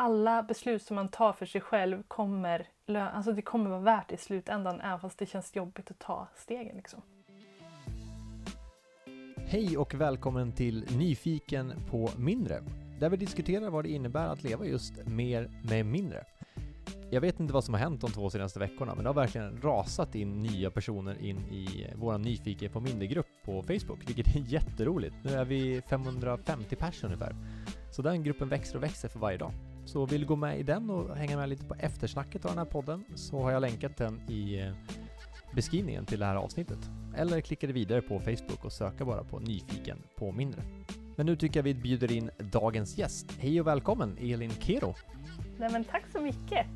alla beslut som man tar för sig själv kommer, alltså det kommer vara värt det i slutändan även fast det känns jobbigt att ta stegen. Liksom. Hej och välkommen till Nyfiken på mindre, där vi diskuterar vad det innebär att leva just mer med mindre. Jag vet inte vad som har hänt de två senaste veckorna, men det har verkligen rasat in nya personer in i vår Nyfiken på mindre-grupp på Facebook, vilket är jätteroligt. Nu är vi 550 personer ungefär. Så den gruppen växer och växer för varje dag. Så vill du gå med i den och hänga med lite på eftersnacket av den här podden så har jag länkat den i eh, beskrivningen till det här avsnittet. Eller klicka dig vidare på Facebook och söka bara på Nyfiken på mindre. Men nu tycker jag vi bjuder in dagens gäst. Hej och välkommen Elin Kero! Nej men tack så mycket!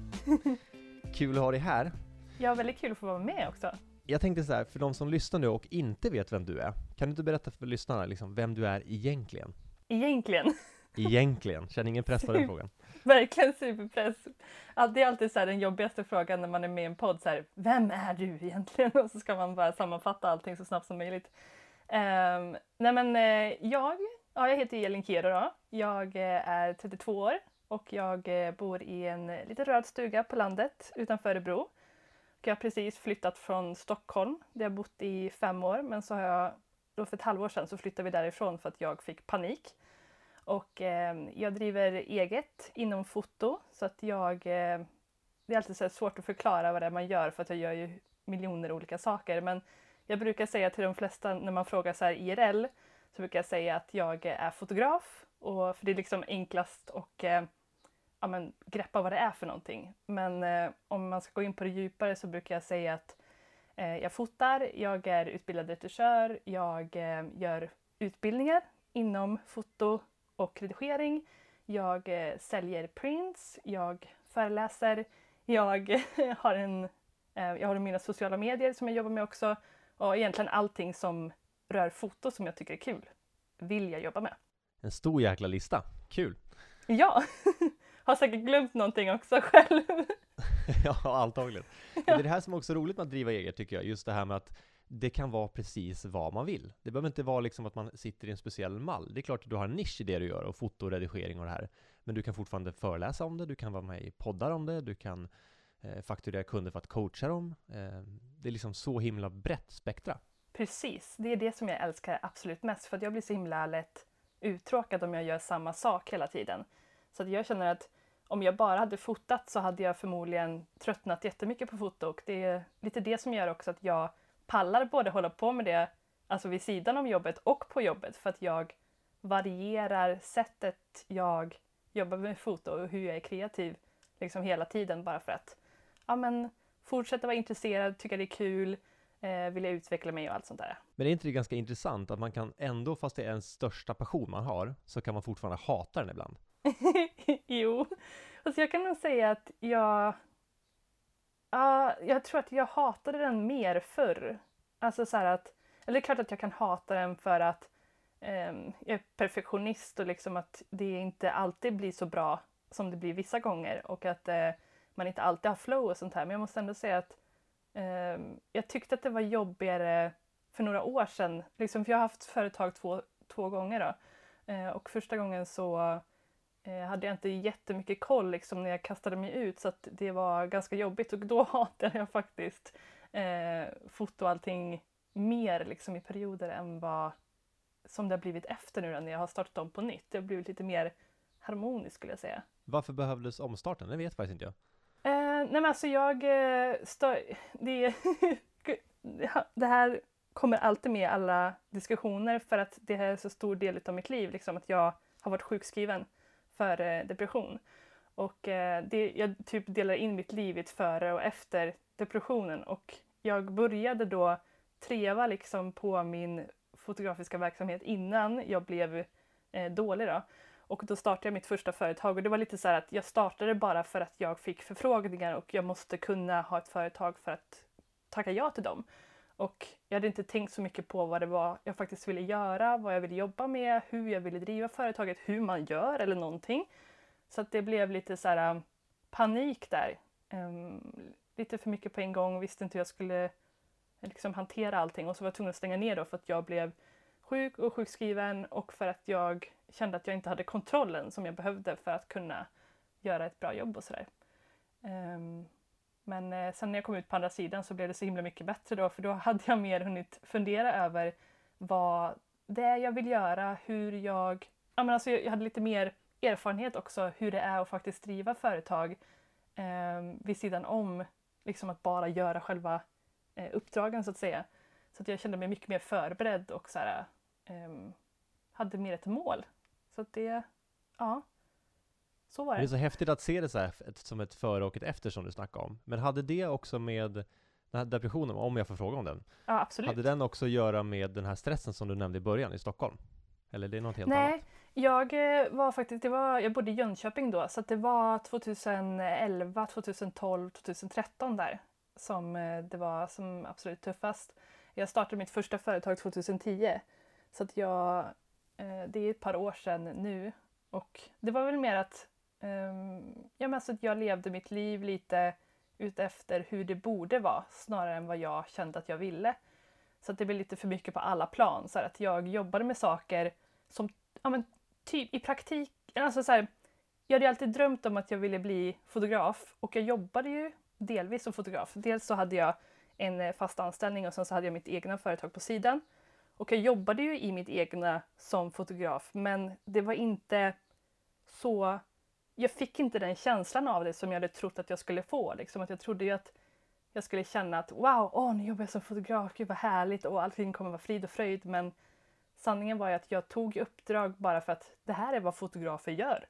Kul att ha dig här. Ja, väldigt kul att få vara med också. Jag tänkte så här, för de som lyssnar nu och inte vet vem du är, kan du inte berätta för lyssnarna liksom vem du är egentligen? Egentligen. Egentligen, känner ingen press på den frågan. Verkligen superpress. Det är alltid så här den jobbigaste frågan när man är med i en podd. Så här, Vem är du egentligen? Och så ska man bara sammanfatta allting så snabbt som möjligt. Um, nej men eh, jag, ja, jag heter Elin Kero då. Jag eh, är 32 år och jag eh, bor i en liten röd stuga på landet utanför Örebro. Och jag har precis flyttat från Stockholm där jag bott i fem år men så har jag då för ett halvår sedan så flyttade vi därifrån för att jag fick panik. Och eh, jag driver eget inom foto så att jag... Eh, det är alltid så svårt att förklara vad det är man gör för att jag gör ju miljoner olika saker. Men jag brukar säga till de flesta när man frågar så här IRL så brukar jag säga att jag är fotograf. Och, för det är liksom enklast och eh, ja, men, greppa vad det är för någonting. Men eh, om man ska gå in på det djupare så brukar jag säga att eh, jag fotar, jag är utbildad retuschör, jag eh, gör utbildningar inom foto och redigering. Jag eh, säljer prints, jag föreläser, jag har, en, eh, jag har mina sociala medier som jag jobbar med också och egentligen allting som rör foto som jag tycker är kul vill jag jobba med. En stor jäkla lista, kul! Ja, har säkert glömt någonting också själv. ja, antagligen. Men det är det här som också är roligt med att driva eget tycker jag, just det här med att det kan vara precis vad man vill. Det behöver inte vara liksom att man sitter i en speciell mall. Det är klart att du har en nisch i det du gör, och foto, redigering och det här. Men du kan fortfarande föreläsa om det, du kan vara med i poddar om det, du kan eh, fakturera kunder för att coacha dem. Eh, det är liksom så himla brett spektra. Precis, det är det som jag älskar absolut mest för att jag blir så himla lätt uttråkad om jag gör samma sak hela tiden. Så att jag känner att om jag bara hade fotat så hade jag förmodligen tröttnat jättemycket på foto och det är lite det som gör också att jag pallar både hålla på med det alltså vid sidan om jobbet och på jobbet för att jag varierar sättet jag jobbar med foto och hur jag är kreativ liksom hela tiden bara för att ja, men, fortsätta vara intresserad, tycka det är kul, eh, vilja utveckla mig och allt sånt där. Men är inte det ganska intressant att man kan ändå, fast det är ens största passion man har, så kan man fortfarande hata den ibland? jo, alltså jag kan nog säga att jag Ja, uh, jag tror att jag hatade den mer förr. Alltså så att, eller det är klart att jag kan hata den för att um, jag är perfektionist och liksom att det inte alltid blir så bra som det blir vissa gånger och att uh, man inte alltid har flow och sånt här. Men jag måste ändå säga att um, jag tyckte att det var jobbigare för några år sedan. Liksom, för jag har haft företag två, två gånger då. Uh, och första gången så eh, hade jag inte jättemycket koll liksom, när jag kastade mig ut så att det var ganska jobbigt och då hatade jag faktiskt eh, foto och allting mer liksom, i perioder än vad som det har blivit efter nu när jag har startat om på nytt. Det har blivit lite mer harmoniskt skulle jag säga. Varför behövdes omstarten? Det vet faktiskt inte jag. Eh, nej men alltså jag... Eh, det, det här kommer alltid med i alla diskussioner för att det är en så stor del av mitt liv, liksom, att jag har varit sjukskriven för eh, depression. Och eh, det, jag typ delar in mitt liv i ett före och efter depressionen och jag började då treva liksom på min fotografiska verksamhet innan jag blev eh, dålig. Då. Och då startade jag mitt första företag och det var lite så att jag startade bara för att jag fick förfrågningar och jag måste kunna ha ett företag för att tacka ja till dem. Och jag hade inte tänkt så mycket på vad det var jag faktiskt ville göra, vad jag ville jobba med, hur jag ville driva företaget, hur man gör eller någonting. Så att det blev lite så här um, panik där. Um, lite för mycket på en gång, visste inte hur jag skulle liksom hantera allting och så var jag tvungen att stänga ner då för att jag blev sjuk och sjukskriven och för att jag kände att jag inte hade kontrollen som jag behövde för att kunna göra ett bra jobb och sådär. Um, ehm, men eh, sen när jag kom ut på andra sidan så blev det så himla mycket bättre då för då hade jag mer hunnit fundera över vad det är jag vill göra, hur jag... Ja, men alltså jag hade lite mer erfarenhet också hur det är att faktiskt driva företag eh, vid sidan om liksom att bara göra själva eh, uppdragen så att säga. Så att jag kände mig mycket mer förberedd och så här, eh, hade mer ett mål. Så att det, ja, så var det. Det är så häftigt att se det så här, som ett före och ett efter som du snackade om. Men hade det också med den här depressionen, om jag får fråga om den? Ja, absolut. Hade den också att göra med den här stressen som du nämnde i början i Stockholm? Eller det är något helt Nej, annat? jag eh, var faktiskt, det var, jag bodde i Jönköping då, så det var 2011, 2012, 2013 där som eh, det var som absolut tuffast. Jag startade mitt första företag 2010, så att jag, eh, det är ett par år sedan nu. Och det var väl mer att, Ehm, ja, men alltså att jag levde mitt liv lite utefter hur det borde vara snarare än vad jag kände att jag ville. Så att det blev lite för mycket på alla plan. Så att jag jobbade med saker som ja, men, typ i praktik, alltså så här, jag hade alltid drömt om att jag ville bli fotograf och jag jobbade ju delvis som fotograf. Dels så hade jag en eh, fast anställning och sen så hade jag mitt egna företag på sidan. Och jag jobbade ju i mitt egna som fotograf men det var inte så... Jag fick inte den känslan av det som jag hade trott att jag skulle få. Liksom att jag trodde ju att jag skulle känna att wow, åh, nu jobbar jag som fotograf, gud vad härligt och allting kommer vara frid och fröjd. Men sanningen var ju att jag tog uppdrag bara för att det här är vad fotografer gör.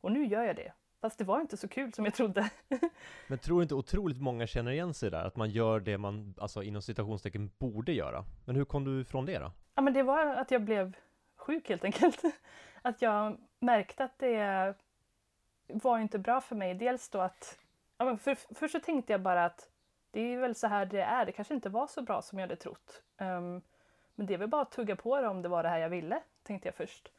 Och nu gör jag det. Fast det var inte så kul som jag trodde. Men tror inte otroligt många känner igen sig där? Att man gör det man, alltså inom citationstecken, borde göra? Men hur kom du ifrån det då? Ja men det var att jag blev sjuk helt enkelt. Att jag märkte att det var inte bra för mig. Dels då att, ja, men för, först så tänkte jag bara att det är väl så här det är. Det kanske inte var så bra som jag hade trott. Um, men det är väl bara att tugga på det om det var det här jag ville, tänkte jag först.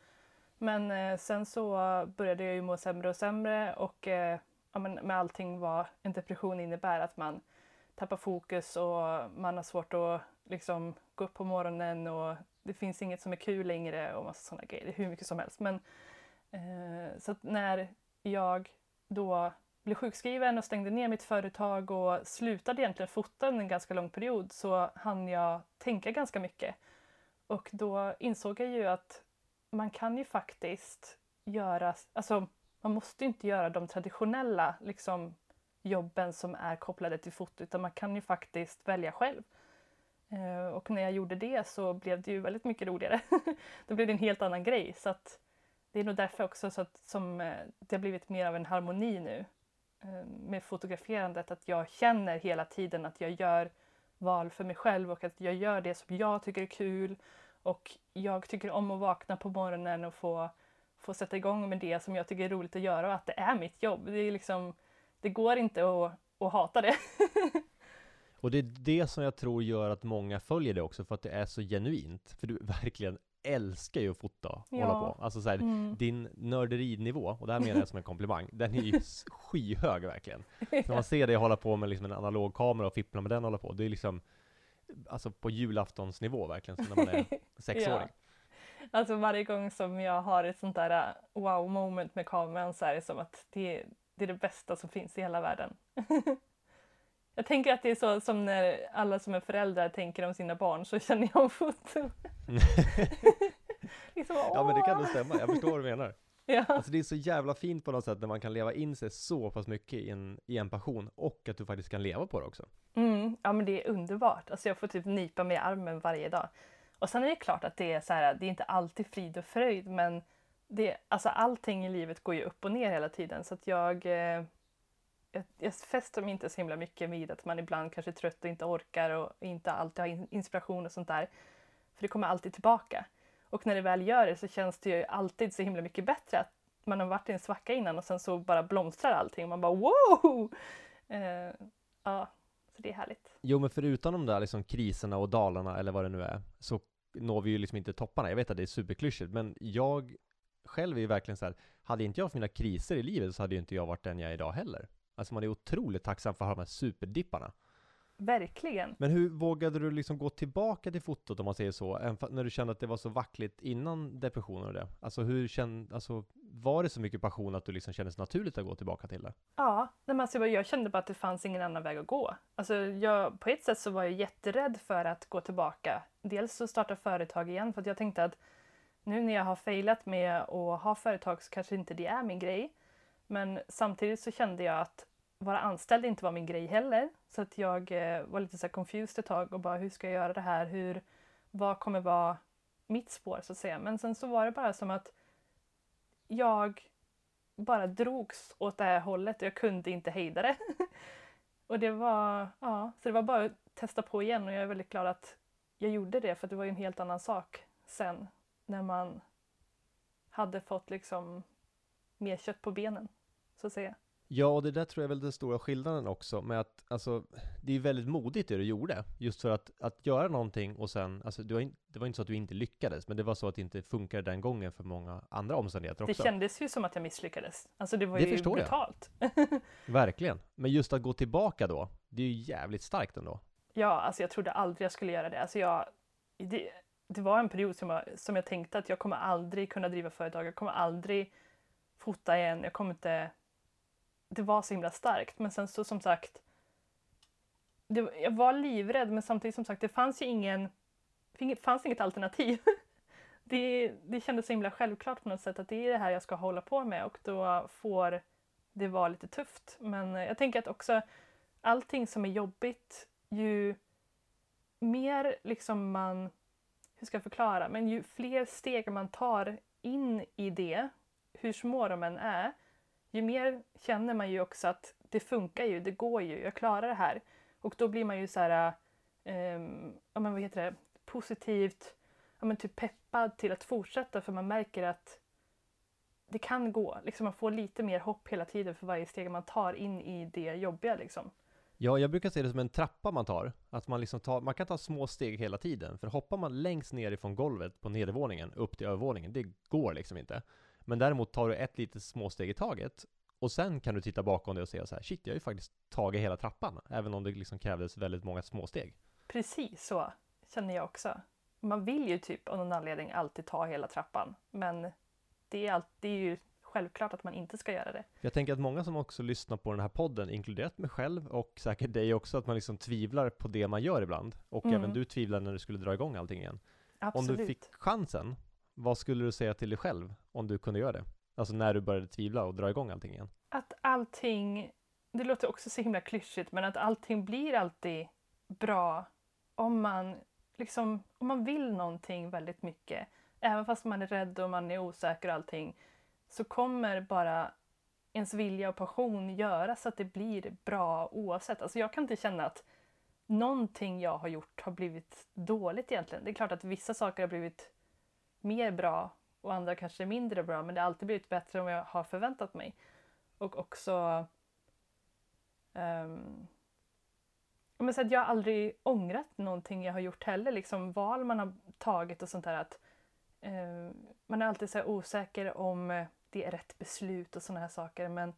Men eh, sen så började jag ju må sämre och sämre och eh, ja, men med allting vad en depression innebär, att man tappar fokus och man har svårt att liksom gå upp på morgonen och det finns inget som är kul längre och massa sådana grejer. Hur mycket som helst. Men, eh, så när jag då blev sjukskriven och stängde ner mitt företag och slutade egentligen fota en ganska lång period så hann jag tänka ganska mycket. Och då insåg jag ju att man kan ju faktiskt göra, alltså man måste inte göra de traditionella liksom, jobben som är kopplade till foto utan man kan ju faktiskt välja själv. Eh, och när jag gjorde det så blev det ju väldigt mycket roligare. Då blev det en helt annan grej så att det är nog därför också så att, som eh, det har blivit mer av en harmoni nu eh, med fotograferandet. Att jag känner hela tiden att jag gör val för mig själv och att jag gör det som jag tycker är kul och jag tycker om att vakna på morgonen och få, få sätta igång med det som jag tycker är roligt att göra och att det är mitt jobb. Det, är liksom, det går inte att, att hata det. och det är det som jag tror gör att många följer det också, för att det är så genuint. För du verkligen älskar ju att fota och ja. hålla på. Alltså så här, mm. din nörderinivå, och det här menar jag som en komplimang, den är ju skyhög verkligen. När man ser dig hålla på med liksom en analog kamera och fippla med den och hålla på, det är liksom alltså på julaftonsnivå verkligen, som när man är sexåring. ja. Alltså varje gång som jag har ett sånt där uh, wow moment med kameran så är det som att det, det är det bästa som finns i hela världen. jag tänker att det är så som när alla som är föräldrar tänker om sina barn, så känner jag om foto. liksom, ja men det kan nog stämma, jag förstår vad du menar. Ja. Alltså det är så jävla fint på något sätt när man kan leva in sig så pass mycket i en, i en passion och att du faktiskt kan leva på det också. Mm, ja men det är underbart. Alltså jag får typ nypa mig i armen varje dag. Och sen är det klart att det är så här, det är inte alltid frid och fröjd men det, alltså allting i livet går ju upp och ner hela tiden så att jag, eh, jag, jag fäster mig inte så himla mycket vid att man ibland kanske är trött och inte orkar och inte alltid har inspiration och sånt där. För det kommer alltid tillbaka. Och när det väl gör det så känns det ju alltid så himla mycket bättre att man har varit i en svacka innan och sen så bara blomstrar allting och man bara wow! Eh, ja, så det är härligt. Jo, men förutom de där liksom kriserna och dalarna eller vad det nu är, så når vi ju liksom inte topparna. Jag vet att det är superklyschigt, men jag själv är ju verkligen så här, hade inte jag haft mina kriser i livet så hade ju inte jag varit den jag är idag heller. Alltså man är otroligt tacksam för att ha de här superdipparna. verkligen. Men hur vågade du liksom gå tillbaka till fotot om man säger så, när du kände att det var så vackligt innan depressionen och det? Alltså hur kände, alltså var det så mycket passion att du liksom kändes naturligt att gå tillbaka till det? Ja, nej, men alltså, jag kände bara att det fanns ingen annan väg att gå. Alltså, jag, på ett sätt så var jag jätterädd för att gå tillbaka. Dels att starta företag igen för att jag tänkte att nu när jag har failat med att ha företag så kanske inte det är min grej. Men samtidigt så kände jag att vara anställd inte var min grej heller. Så att jag eh, var lite så här confused ett tag och bara hur ska jag göra det här? Hur, vad kommer vara mitt spår så att säga? Men sen så var det bara som att jag bara drogs åt det här hållet och jag kunde inte hejda det. och det var, ja, så det var bara att testa på igen och jag är väldigt glad att jag gjorde det för det var ju en helt annan sak sen när man hade fått liksom mer kött på benen, så att säga. Ja, och det där tror jag är väl den stora skillnaden också med att, alltså, det är väldigt modigt det du gjorde. Just för att, att göra någonting och sen, alltså, du in, det var inte så att du inte lyckades, men det var så att det inte funkade den gången för många andra omständigheter Det också. kändes ju som att jag misslyckades. Alltså det var Det ju förstår jag. brutalt. Verkligen. Men just att gå tillbaka då, det är ju jävligt starkt ändå. Ja, alltså jag trodde aldrig jag skulle göra det. Alltså jag, det, det var en period som jag, som jag tänkte att jag kommer aldrig kunna driva företag. Jag kommer aldrig fota igen. Jag kommer inte... Det var så himla starkt. Men sen så som sagt, det, jag var livrädd men samtidigt som sagt det fanns ju ingen, det fanns inget alternativ. Det, det kändes så himla självklart på något sätt att det är det här jag ska hålla på med och då får det vara lite tufft. Men jag tänker att också allting som är jobbigt ju mer liksom man, hur ska jag förklara, men ju fler steg man tar in i det, hur små de än är, ju mer känner man ju också att det funkar ju, det går ju, jag klarar det här. Och då blir man ju så här, ehm, ja men vad heter det, positivt, ja men typ peppad till att fortsätta för man märker att det kan gå. Liksom man får lite mer hopp hela tiden för varje steg man tar in i det jobbiga liksom. Ja, jag brukar se det som en trappa man tar. Att man liksom tar, man kan ta små steg hela tiden. För hoppar man längst ner ifrån golvet på nedervåningen upp till övervåningen, det går liksom inte. Men däremot tar du ett litet småsteg i taget och sen kan du titta bakom dig och se så här, shit, jag har ju faktiskt tagit hela trappan, även om det liksom krävdes väldigt många småsteg. Precis så känner jag också. Man vill ju typ av någon anledning alltid ta hela trappan, men det är, all, det är ju självklart att man inte ska göra det. Jag tänker att många som också lyssnar på den här podden, inkluderat mig själv och säkert dig också, att man liksom tvivlar på det man gör ibland. Och Mm. även du tvivlar när du skulle dra igång allting igen. Absolut. Om du fick chansen, vad skulle du säga till dig själv om du kunde göra det? Alltså när du började tvivla och dra igång allting igen. Att allting, det låter också så himla klyschigt, men att allting blir alltid bra om man, liksom, om man vill någonting väldigt mycket. Även fast man är rädd och man är osäker och allting, så kommer bara ens vilja och passion göra så att det blir bra oavsett. Alltså jag kan inte känna att någonting jag har gjort har blivit dåligt egentligen. Det är klart att vissa saker har blivit mer bra och andra kanske mindre bra, men det har alltid blivit bättre än vad jag har förväntat mig. Och också... Um, men så att jag har aldrig ångrat någonting jag har gjort heller. Liksom val man har tagit och sånt där. Att, eh, man är alltid så här osäker om det är rätt beslut och såna här saker. Men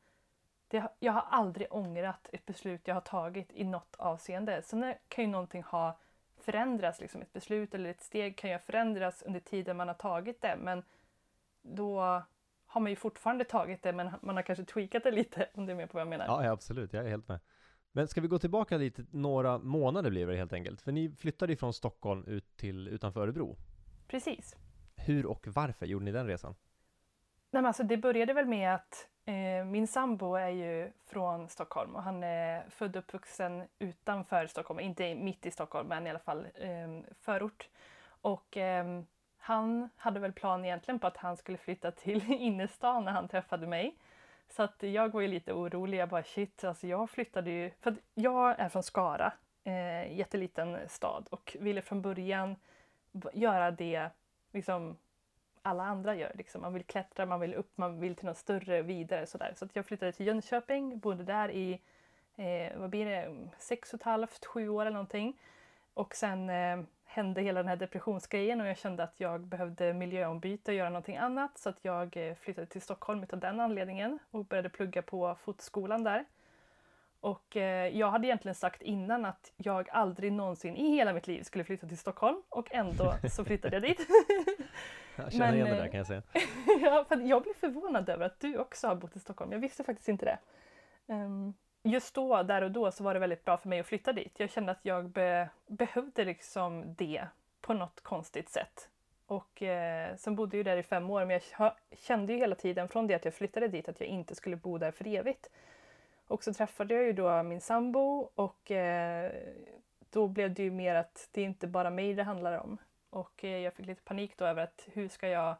det, jag har aldrig ångrat ett beslut jag har tagit i något avseende. Sen kan ju någonting ha förändrats. Liksom ett beslut eller ett steg kan ju ha förändrats under tiden man har tagit det. Men då har man ju fortfarande tagit det men man har kanske tweakat det lite om du är med på vad jag menar. Ja, absolut, jag är helt med. Men ska vi gå tillbaka lite, några månader blir det helt enkelt. För ni flyttade ifrån Stockholm ut till utanför Örebro. Precis. Hur och varför gjorde ni den resan? Nej, men alltså, det började väl med att Eh, min sambo är ju från Stockholm och han är född och uppvuxen utanför Stockholm, inte mitt i Stockholm men i alla fall ehm, förort. Och ehm, han hade väl plan egentligen på att han skulle flytta till innerstan när han träffade mig. Så att jag var ju lite orolig, jag bara shit, alltså jag flyttade ju, för att jag är från Skara, eh, jätteliten stad och ville från början göra det liksom alla andra gör. Liksom. Man vill klättra, man vill upp, man vill till något större, vidare sådär. Så jag flyttade till Jönköping, bodde där i, eh, vad blir det, sex och ett halvt, sju år eller någonting. Och sen eh, hände hela den här depressionsgrejen och jag kände att jag behövde miljöombyte och göra någonting annat. Så att jag eh, flyttade till Stockholm utav den anledningen och började plugga på fotoskolan där. Och eh, jag hade egentligen sagt innan att jag aldrig någonsin i hela mitt liv skulle flytta till Stockholm och ändå så flyttade jag dit. Jag känner Men, igen det där eh, kan jag säga. ja, för jag blev förvånad över att du också har bott i Stockholm. Jag visste faktiskt inte det. Ehm, just då, där och då, så var det väldigt bra för mig att flytta dit. Jag kände att jag be behövde liksom det på något konstigt sätt. Och eh, sen bodde jag där i fem år, men jag kände ju hela tiden från det att jag flyttade dit att jag inte skulle bo där för evigt. Och så träffade jag ju då min sambo och eh, då blev det ju mer att det är inte bara mig det handlar om. Och eh, jag fick lite panik då över att hur ska jag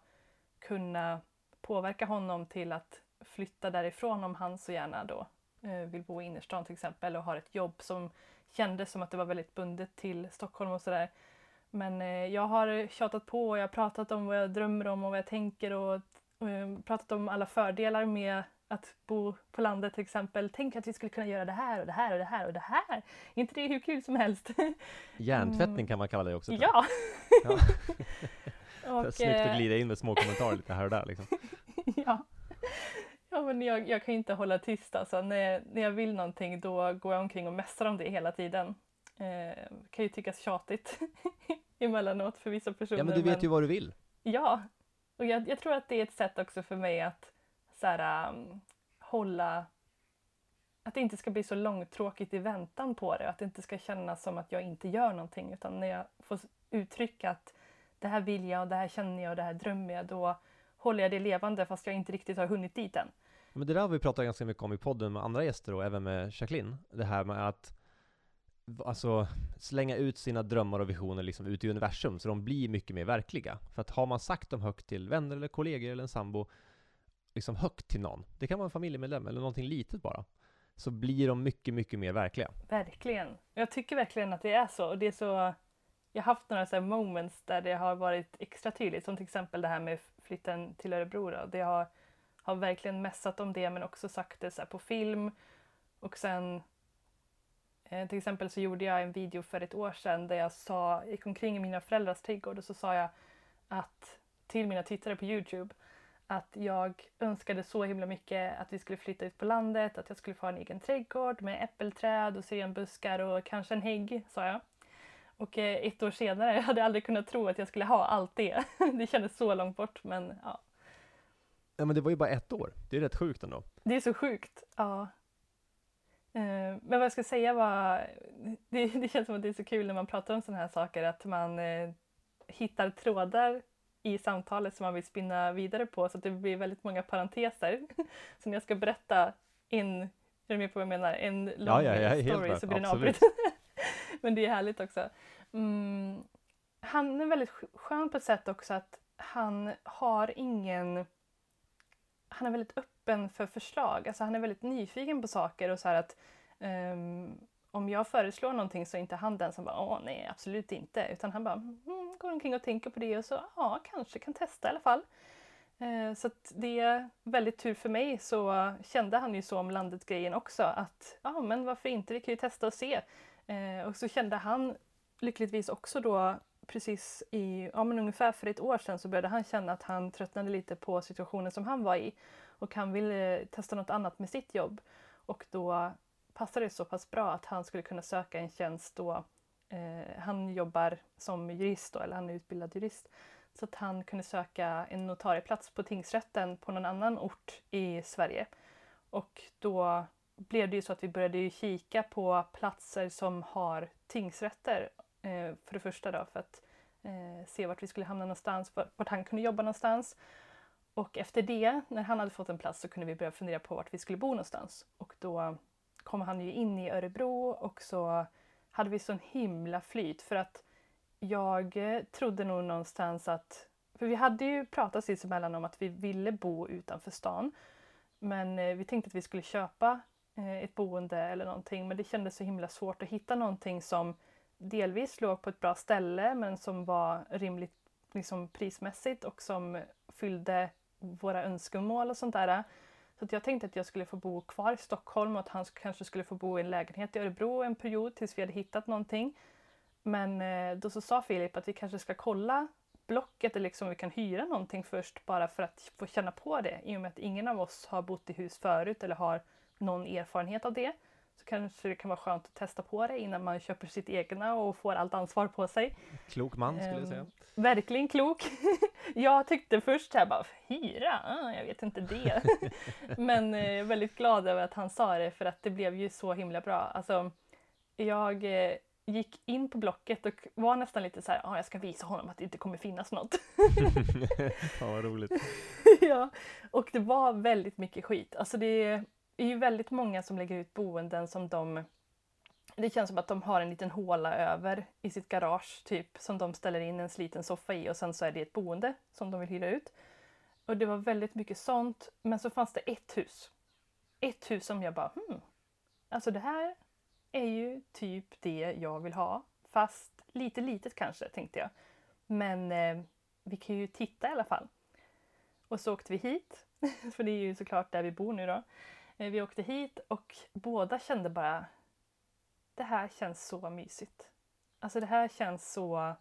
kunna påverka honom till att flytta därifrån om han så gärna då eh, vill bo i innerstan till exempel och har ett jobb som kändes som att det var väldigt bundet till Stockholm och sådär. Men eh, jag har tjatat på och jag har pratat om vad jag drömmer om och vad jag tänker och, pratat om alla fördelar med att bo på landet till exempel. Tänk att vi skulle kunna göra det här och det här och det här och det här. Är inte det hur kul som helst? Hjärntvättning kan man kalla det också. ja! Ja. och, Snyggt att eh, glida in med små kommentarer lite här och där liksom. ja. ja, men jag, jag kan inte hålla tyst alltså. När, när jag vill någonting då går jag omkring och mässar om det hela tiden. Eh, kan ju tyckas tjatigt emellanåt för vissa personer. Ja men du vet ju vad du vill. Ja, och jag, jag tror att det är ett sätt också för mig att så här, um, hålla... Att det inte ska bli så långtråkigt i väntan på det. Att det inte ska kännas som att jag inte gör någonting. Utan när jag får uttrycka att det här vill jag, och det här känner jag och det här drömmer jag. Då håller jag det levande fast jag inte riktigt har hunnit dit än. Men det där har vi pratat ganska mycket om i podden med andra gäster och även med Jacqueline. Det här med att alltså slänga ut sina drömmar och visioner liksom ut i universum så de blir mycket mer verkliga. För att har man sagt dem högt till vänner eller kollegor eller en sambo, liksom högt till någon, det kan vara en familjemedlem eller någonting litet bara, så blir de mycket, mycket mer verkliga. Verkligen. Jag tycker verkligen att det är så. Och det är så jag har haft några så här moments där det har varit extra tydligt. Som till exempel det här med flytten till Örebro. Då. Det har, har verkligen mässat om det men också sagt det så här på film. Och sen eh, till exempel så gjorde jag en video för ett år sedan där jag sa, gick omkring i mina föräldrars trädgård och så sa jag att till mina tittare på Youtube att jag önskade så himla mycket att vi skulle flytta ut på landet, att jag skulle få en egen trädgård med äppelträd och syrenbuskar och kanske en hägg, sa jag. Och eh, ett år senare, jag hade aldrig kunnat tro att jag skulle ha allt det. Det kändes så långt bort, men ja. Ja men det var ju bara ett år, det är rätt sjukt ändå. Det är så sjukt. Ja. Eh, Men vad jag ska säga var, det, det känns som att det är så kul när man pratar om sådana här saker att man eh, hittar trådar i samtalet som man vill spinna vidare på så att det blir väldigt många parenteser. Så när jag ska berätta en, är du med på vad jag menar? En lång Ja, ja, story med. så blir den avbruten. Men det är härligt också. Mm, han är väldigt sk- skön på ett sätt också att han har ingen han är väldigt öppen för förslag. Alltså han är väldigt nyfiken på saker och så att ehm, om jag föreslår någonting så är inte han den som bara åh nej absolut inte utan han bara mm, går omkring och tänker på det och så ja kanske kan testa i alla fall. Eh, så att det är väldigt tur för mig så kände han ju så om landet-grejen också att ja men varför inte, vi kan ju testa och se. Eh, och så kände han lyckligtvis också då precis i, ja men ungefär för ett år sedan så började han känna att han tröttnade lite på situationen som han var i och han ville testa något annat med sitt jobb. Och då passade det så pass bra att han skulle kunna söka en tjänst då eh, han jobbar som jurist då, eller han är utbildad jurist. Så att han kunde söka en notarieplats på tingsrätten på någon annan ort i Sverige. Och då blev det ju så att vi började ju kika på platser som har tingsrätter. Eh, för det första då för att eh, se vart vi skulle hamna någonstans, vart vart han kunde jobba någonstans. Och efter det, när han hade fått en plats, så kunde vi börja fundera på vart vi skulle bo någonstans. Och då kom han ju in i Örebro och så hade vi sån himla flyt för att jag eh, trodde nog någonstans att... För vi hade ju pratat sinsemellan om att vi ville bo utanför stan. Men eh, vi tänkte att vi skulle köpa eh, ett boende eller någonting men det kändes så himla svårt att hitta någonting som delvis låg på ett bra ställe men som var rimligt liksom, prismässigt och som fyllde våra önskemål och sånt där. Så jag tänkte att jag skulle få bo kvar i Stockholm och att han sk- kanske skulle få bo i en lägenhet i Örebro en period tills vi hade hittat någonting. Men eh, då så sa Filip att vi kanske ska kolla Blocket eller liksom vi kan hyra någonting först bara för att få känna på det i och med att ingen av oss har bott i hus förut eller har någon erfarenhet av det. så kanske det kan vara skönt att testa på det innan man köper sitt egna och får allt ansvar på sig. Klok man skulle jag säga. Ehm, verkligen klok. jag tyckte först här bara, hyra? Ah, jag vet inte det. Men eh, väldigt glad över att han sa det för att det blev ju så himla bra. Alltså, jag eh, gick in på Blocket och var nästan lite så här, ah, jag ska visa honom att det inte kommer finnas något. ja, vad roligt. ja, och det var väldigt mycket skit. Alltså det är ju väldigt många som lägger ut boenden som de det känns som att de har en liten håla över i sitt garage typ som de ställer in en sliten soffa i och sen så är det ett boende som de vill hyra ut. Och det var väldigt mycket sånt. Men så fanns det ett hus. Ett hus som jag bara hmm. Alltså det här är ju typ det jag vill ha. Fast lite litet kanske tänkte jag. Men eh, vi kan ju titta i alla fall. Och så åkte vi hit. För det är ju såklart där vi bor nu då. Eh, vi åkte hit och båda kände bara det här känns så mysigt. Alltså det här känns så...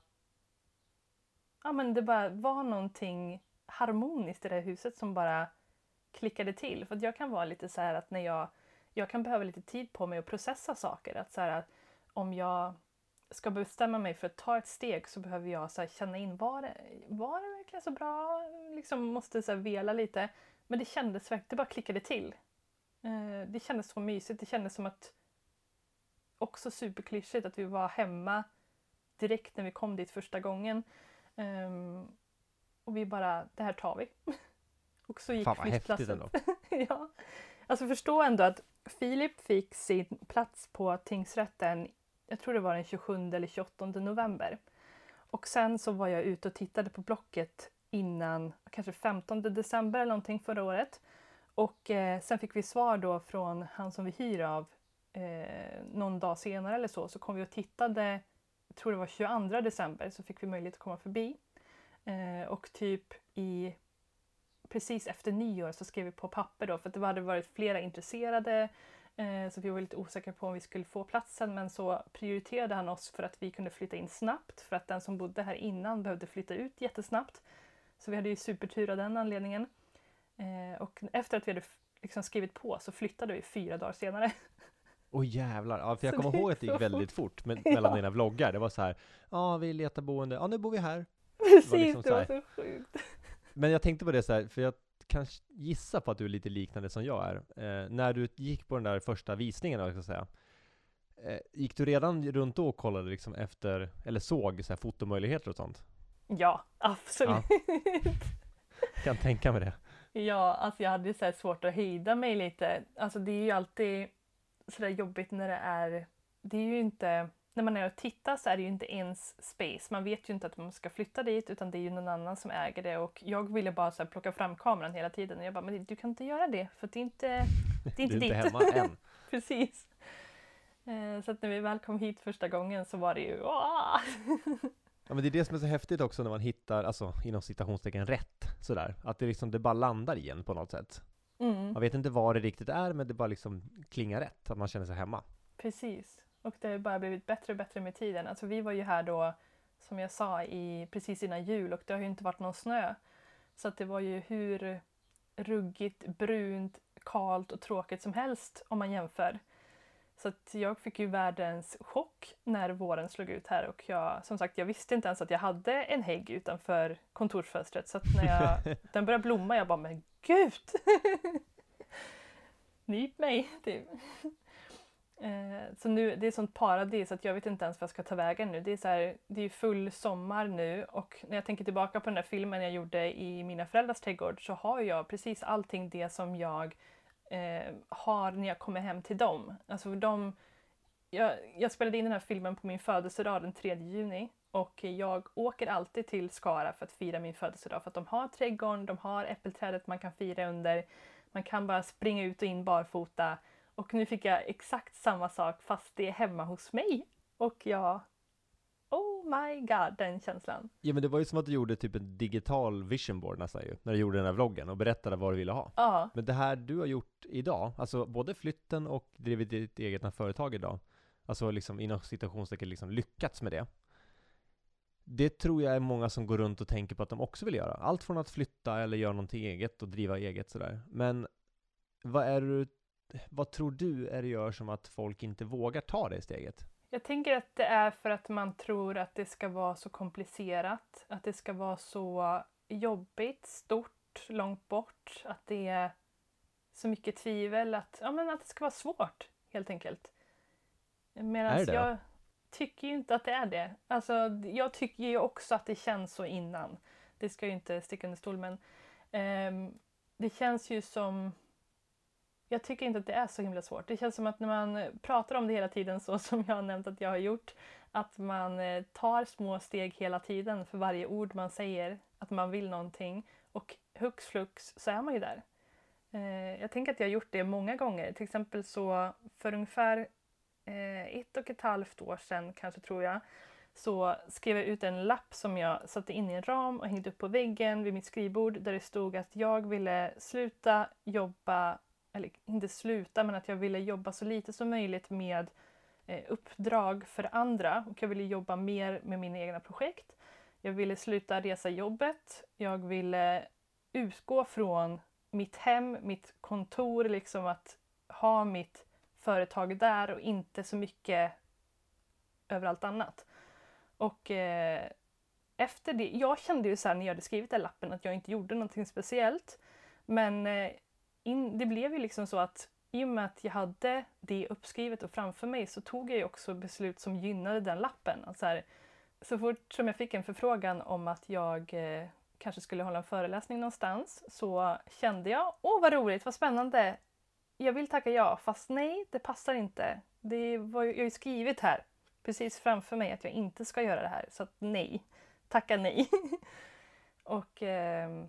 Ja men det bara var någonting harmoniskt i det här huset som bara klickade till. För jag kan vara lite så här att när jag... Jag kan behöva lite tid på mig att processa saker. Att så här, om jag ska bestämma mig för att ta ett steg så behöver jag så känna in var det, var det verkligen så bra? Liksom måste så vela lite. Men det kändes verkligen, det bara klickade till. Eh, det kändes så mysigt. Det kändes som att också superklyschigt att vi var hemma direkt när vi kom dit första gången. Um, och vi bara, det här tar vi. och så gick Fan vad häftigt ändå. ja. Alltså förstå ändå att Filip fick sin plats på tingsrätten, jag tror det var den 27 eller 28 november. Och sen så var jag ute och tittade på Blocket innan, kanske 15 december eller någonting förra året. Och eh, sen fick vi svar då från han som vi hyr av eh, någon dag senare eller så, så kom vi och tittade, jag tror det var 22 december, så fick vi möjlighet att komma förbi. Eh, och typ i precis efter nyår så skrev vi på papper då, för att det hade varit flera intresserade eh, så vi var lite osäkra på om vi skulle få platsen men så prioriterade han oss för att vi kunde flytta in snabbt för att den som bodde här innan behövde flytta ut jättesnabbt. Så vi hade ju supertur av den anledningen. Eh, och efter att vi hade liksom skrivit på så flyttade vi fyra dagar senare. Åh oh, jävlar, ja, för jag kommer ihåg att det gick väldigt fort med, mellan ja. dina vloggar. Det var så här, ja ah, vi letar boende, ja ah, nu bor vi här. Precis, det var, liksom det var så, så, sjukt. Men jag tänkte på det så här, för jag kan gissa på att du är lite liknande som jag är. Eh, när du gick på den där första visningen, jag ska säga, eh, gick du redan runt då och kollade liksom efter, eller såg så här fotomöjligheter och sånt? Ja, absolut. Ja. kan tänka mig det. Ja, alltså jag hade så svårt att hejda mig lite. Alltså det är ju alltid sådär jobbigt när det är... Det är ju inte... När man är och tittar så är det ju inte ens space. Man vet ju inte att man ska flytta dit utan det är ju någon annan som äger det och jag ville bara så plocka fram kameran hela tiden och jag bara, men du kan inte göra det för det är inte, det är inte du är ditt. inte hemma än. Precis. Eh, så att när vi väl kom hit första gången så var det ju Ja men det är det som är så häftigt också när man hittar, alltså inom citationstecken rätt sådär. Att det liksom, det bara landar igen på något sätt. Mm. Man vet inte vad det riktigt är, men det bara liksom klingar rätt, att man känner sig hemma. Precis. Och det har bara blivit bättre och bättre med tiden. Alltså vi var ju här då, som jag sa, i, precis innan jul och det har ju inte varit någon snö. Så att det var ju hur ruggigt, brunt, kalt och tråkigt som helst om man jämför. Så att jag fick ju världens chock när våren slog ut här och jag, som sagt, jag visste inte ens att jag hade en hägg utanför kontorsfönstret så att när jag, den började blomma jag bara men gud! Nyp mig! Typ. Eh, så nu, det är sånt paradis att jag vet inte ens vad jag ska ta vägen nu. Det är, så här, det är full sommar nu och när jag tänker tillbaka på den där filmen jag gjorde i mina föräldrars trädgård så har jag precis allting det som jag eh, har när jag kommer hem till dem. Alltså de, jag, jag, spelade in den här filmen på min födelsedag den 3 juni och jag åker alltid till Skara för att fira min födelsedag för att de har trädgården, de har äppelträdet man kan fira under, man kan bara springa ut och in barfota och nu fick jag exakt samma sak fast det är hemma hos mig. Och jag Oh my god, den känslan. Ja men det var ju som att du gjorde typ en digital vision board nästan ju, när du gjorde den här vloggen och berättade vad du ville ha. Ja. Men det här du har gjort idag, alltså både flytten och drivit ditt eget företag idag, alltså liksom inom citationstecken liksom lyckats med det. Det tror jag är många som går runt och tänker på att de också vill göra. Allt från att flytta eller göra någonting eget och driva eget sådär. Men vad är du vad tror du är det gör som att folk inte vågar ta det steget? Jag tänker att det är för att man tror att det ska vara så komplicerat, att det ska vara så jobbigt, stort, långt bort, att det är så mycket tvivel, att, ja, men att det ska vara svårt helt enkelt. Medan Är det det? jag tycker ju inte att det är det. Alltså, jag tycker ju också att det känns så innan. Det ska ju inte sticka under stol men ehm, det känns ju som jag tycker inte att det är så himla svårt. Det känns som att när man pratar om det hela tiden så som jag har nämnt att jag har gjort, att man eh, tar små steg hela tiden för varje ord man säger, att man vill någonting och hux flux så är man ju där. Eh, jag tänker att jag har gjort det många gånger. Till exempel så för ungefär Eh, ett och ett halvt år sedan, kanske tror jag, så skrev jag ut en lapp som jag satte in i en ram och hängde upp på väggen vid mitt skrivbord där det stod att jag ville sluta jobba, eller inte sluta, men att jag ville jobba så lite som möjligt med eh, uppdrag för andra och jag ville jobba mer med mina egna projekt. Jag ville sluta resa jobbet. Jag ville utgå från mitt hem, mitt kontor, liksom att ha mitt företag där och inte så mycket överallt annat. Och eh, efter det, jag kände ju så här när jag hade skrivit den lappen att jag inte gjorde någonting speciellt. Men eh, in, det blev ju liksom så att i och med att jag hade det uppskrivet och framför mig så tog jag ju också beslut som gynnade den lappen. Alltså här, så fort som jag fick en förfrågan om att jag eh, kanske skulle hålla en föreläsning någonstans så kände jag, åh vad roligt, vad spännande, jag vill tacka ja, fast nej, det passar inte. Det var, jag har ju skrivit här precis framför mig att jag inte ska göra det här, så att nej, tacka nej. och eh,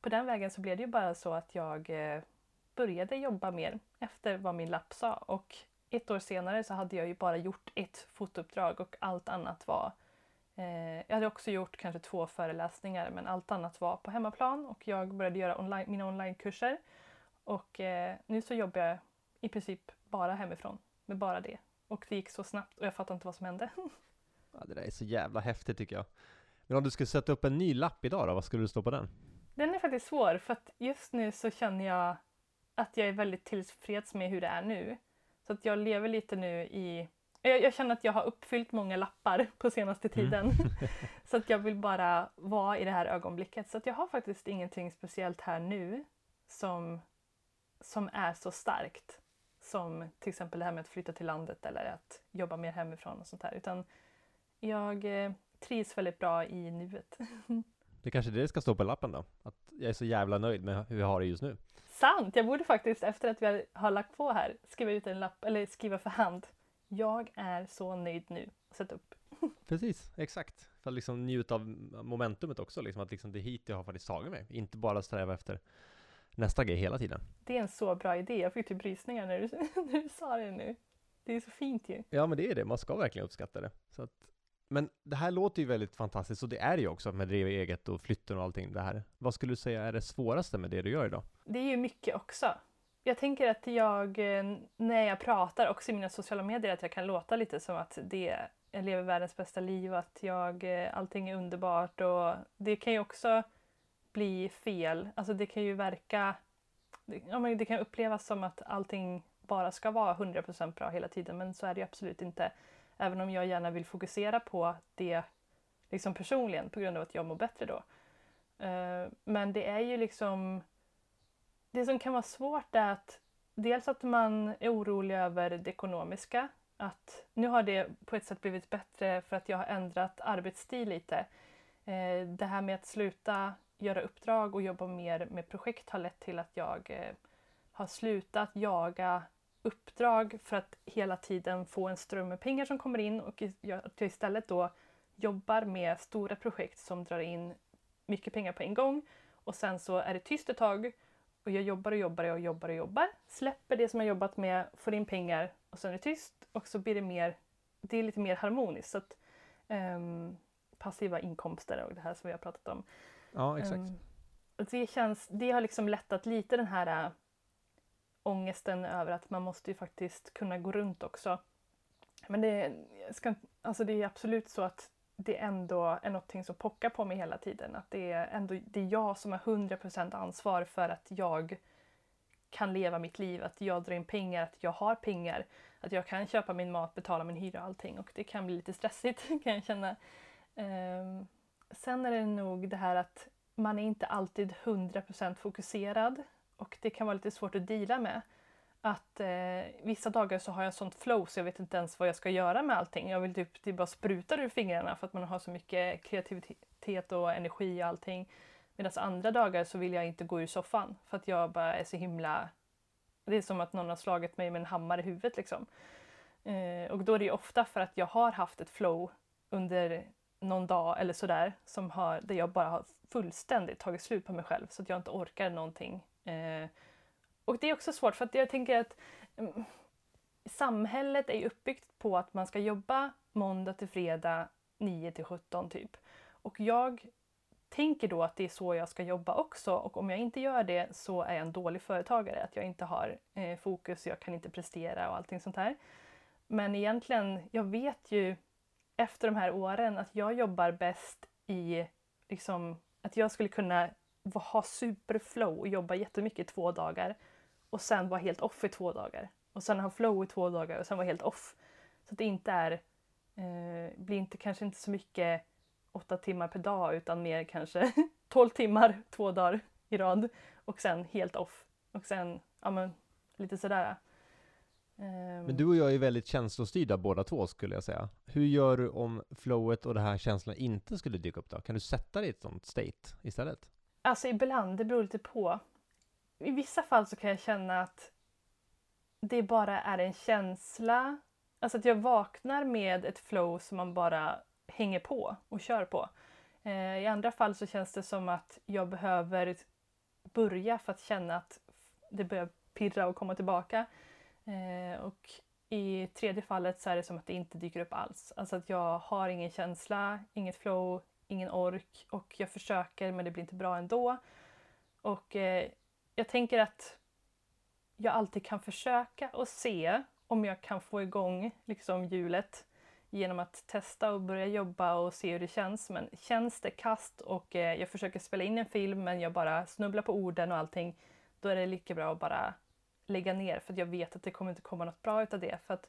på den vägen så blev det ju bara så att jag eh, började jobba mer efter vad min lapp sa och ett år senare så hade jag ju bara gjort ett fotouppdrag och allt annat var eh, jag hade också gjort kanske två föreläsningar men allt annat var på hemmaplan och jag började göra online, mina onlinekurser och eh, nu så jobbar jag i princip bara hemifrån med bara det. Och det gick så snabbt och jag fattar inte vad som hände. Ja, det där är så jävla häftigt tycker jag. Men om du skulle sätta upp en ny lapp idag då, vad skulle du stå på den? Den är faktiskt svår för att just nu så känner jag att jag är väldigt tillfreds med hur det är nu. Så att jag lever lite nu i... Jag, jag känner att jag har uppfyllt många lappar på senaste tiden. så att jag vill bara vara i det här ögonblicket. Så att jag har faktiskt ingenting speciellt här nu som, som är så starkt. Som till exempel det här med att flytta till landet eller att jobba mer hemifrån och sånt här. Utan jag eh, trivs väldigt bra i nuet. Det kanske är det det ska stå på lappen då? Att jag är så jävla nöjd med hur jag har det just nu. Sant! Jag borde faktiskt efter att vi har lagt på här skriva ut en lapp, eller skriva för hand. Jag är så nöjd nu. Sätt upp. Precis, exakt. För att liksom njuta av momentumet också, liksom att liksom det är hit jag har faktiskt tagit mig. Inte bara sträva efter nästa grej hela tiden. Det är en så bra idé. Jag fick typ rysningar när du, när du sa det nu. Det är så fint ju. Ja, men det är det. Man ska verkligen uppskatta det. Så att, men det här låter ju väldigt fantastiskt och det är det ju också med driva eget och flytten och allting det här. Vad skulle du säga är det svåraste med det du gör idag? Det är ju mycket också. Jag tänker att jag, eh, när jag pratar också i mina sociala medier, att jag kan låta lite som att det, jag lever världens bästa liv, att jag, eh, allting är underbart och det kan ju också bli fel. Alltså det kan ju verka, det- ja, men det kan upplevas som att allting bara ska vara 100% bra hela tiden, men så är det ju absolut inte. Även om jag gärna vill fokusera på det liksom personligen på grund av att jag mår bättre då. Eh, men det är ju liksom det som kan vara svårt är att dels att man är orolig över det ekonomiska. Att nu har det på ett sätt blivit bättre för att jag har ändrat arbetsstil lite. Eh, det här med att sluta göra uppdrag och jobba mer med projekt har lett till att jag eh, har slutat jaga uppdrag för att hela tiden få en ström med pengar som kommer in och att jag istället då jobbar med stora projekt som drar in mycket pengar på en gång och sen så är det tyst ett tag och jag jobbar och jobbar och jobbar och jobbar. Släpper det som jag jobbat med, får in pengar och sen är det tyst och så blir det mer, det är lite mer harmoniskt. Så att, um, passiva inkomster och det här som vi har pratat om. Ja, exakt. Um, det, känns, det har liksom lättat lite den här äh, ångesten över att man måste ju faktiskt kunna gå runt också. Men det, ska, alltså det är absolut så att det ändå är någonting som pockar på mig hela tiden. Att det är ändå det är jag som har 100% ansvar för att jag kan leva mitt liv, att jag drar in pengar, att jag har pengar, att jag kan köpa min mat, betala min hyra och allting och det kan bli lite stressigt kan jag känna. Um, sen är det nog det här att man är inte alltid 100% fokuserad och det kan vara lite svårt att dela med. Att eh, vissa dagar så har jag sånt flow så jag vet inte ens vad jag ska göra med allting. Jag vill typ, det bara sprutar ur fingrarna för att man har så mycket kreativitet och energi och allting. Medan andra dagar så vill jag inte gå ur soffan för att jag bara är så himla... Det är som att någon har slagit mig med en hammare i huvudet liksom. Eh, och då är det ofta för att jag har haft ett flow under någon dag eller sådär som har, där jag bara har fullständigt tagit slut på mig själv så att jag inte orkar någonting. Eh, och det är också svårt för att jag tänker att um, samhället är uppbyggt på att man ska jobba måndag till fredag 9 till 17 typ. Och jag tänker då att det är så jag ska jobba också och om jag inte gör det så är jag en dålig företagare. Att jag inte har eh, fokus, jag kan inte prestera och allting sånt här. Men egentligen, jag vet ju efter de här åren att jag jobbar bäst i liksom, att jag skulle kunna ha superflow och jobba jättemycket i två dagar och sen vara helt off i två dagar. Och sen ha flow i två dagar och sen vara helt off. Så att det inte är, eh, blir inte, kanske inte så mycket åtta timmar per dag utan mer kanske tolv timmar två dagar i rad och sen helt off. Och sen, ja men lite sådär. Men du och jag är väldigt känslostyrda båda två skulle jag säga. Hur gör du om flowet och det här känslan inte skulle dyka upp då? Kan du sätta dig i ett sånt state istället? Alltså ibland, det beror lite på. I vissa fall så kan jag känna att det bara är en känsla. Alltså att jag vaknar med ett flow som man bara hänger på och kör på. Eh, I andra fall så känns det som att jag behöver börja för att känna att det börjar pirra och komma tillbaka. Eh, och i tredje fallet så är det som att det inte dyker upp alls. Alltså att jag har ingen känsla, inget flow, ingen ork och jag försöker men det blir inte bra ändå. Och eh, jag tänker att jag alltid kan försöka och se om jag kan få igång liksom hjulet genom att testa och börja jobba och se hur det känns. Men känns det kast och eh, jag försöker spela in en film men jag bara snubblar på orden och allting, då är det lika bra att bara lägga ner för jag vet att det kommer inte komma något bra utav det. För att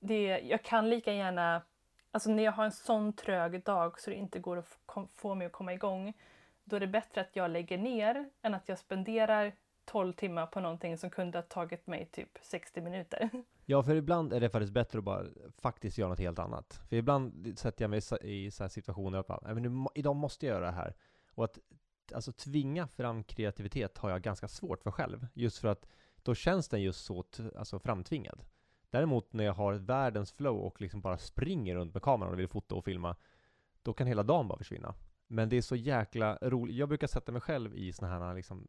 det, jag kan lika gärna, alltså när jag har en sån trög dag så det inte går att få mig att komma igång, då är det bättre att jag lägger ner än att jag spenderar 12 timmar på någonting som kunde ha tagit mig typ 60 minuter. Ja, för ibland är det faktiskt bättre att bara faktiskt göra något helt annat. För ibland sätter jag mig i så situationer och bara, men nu, idag måste jag göra det här. Och att alltså, tvinga fram kreativitet har jag ganska svårt för själv. Just för att då känns den just så alltså, framtvingad. Däremot när jag har världens flow och liksom bara springer runt med kameran och vill fota och filma, då kan hela dagen bara försvinna. Men det är så jäkla roligt. Jag brukar sätta mig själv i såna här liksom,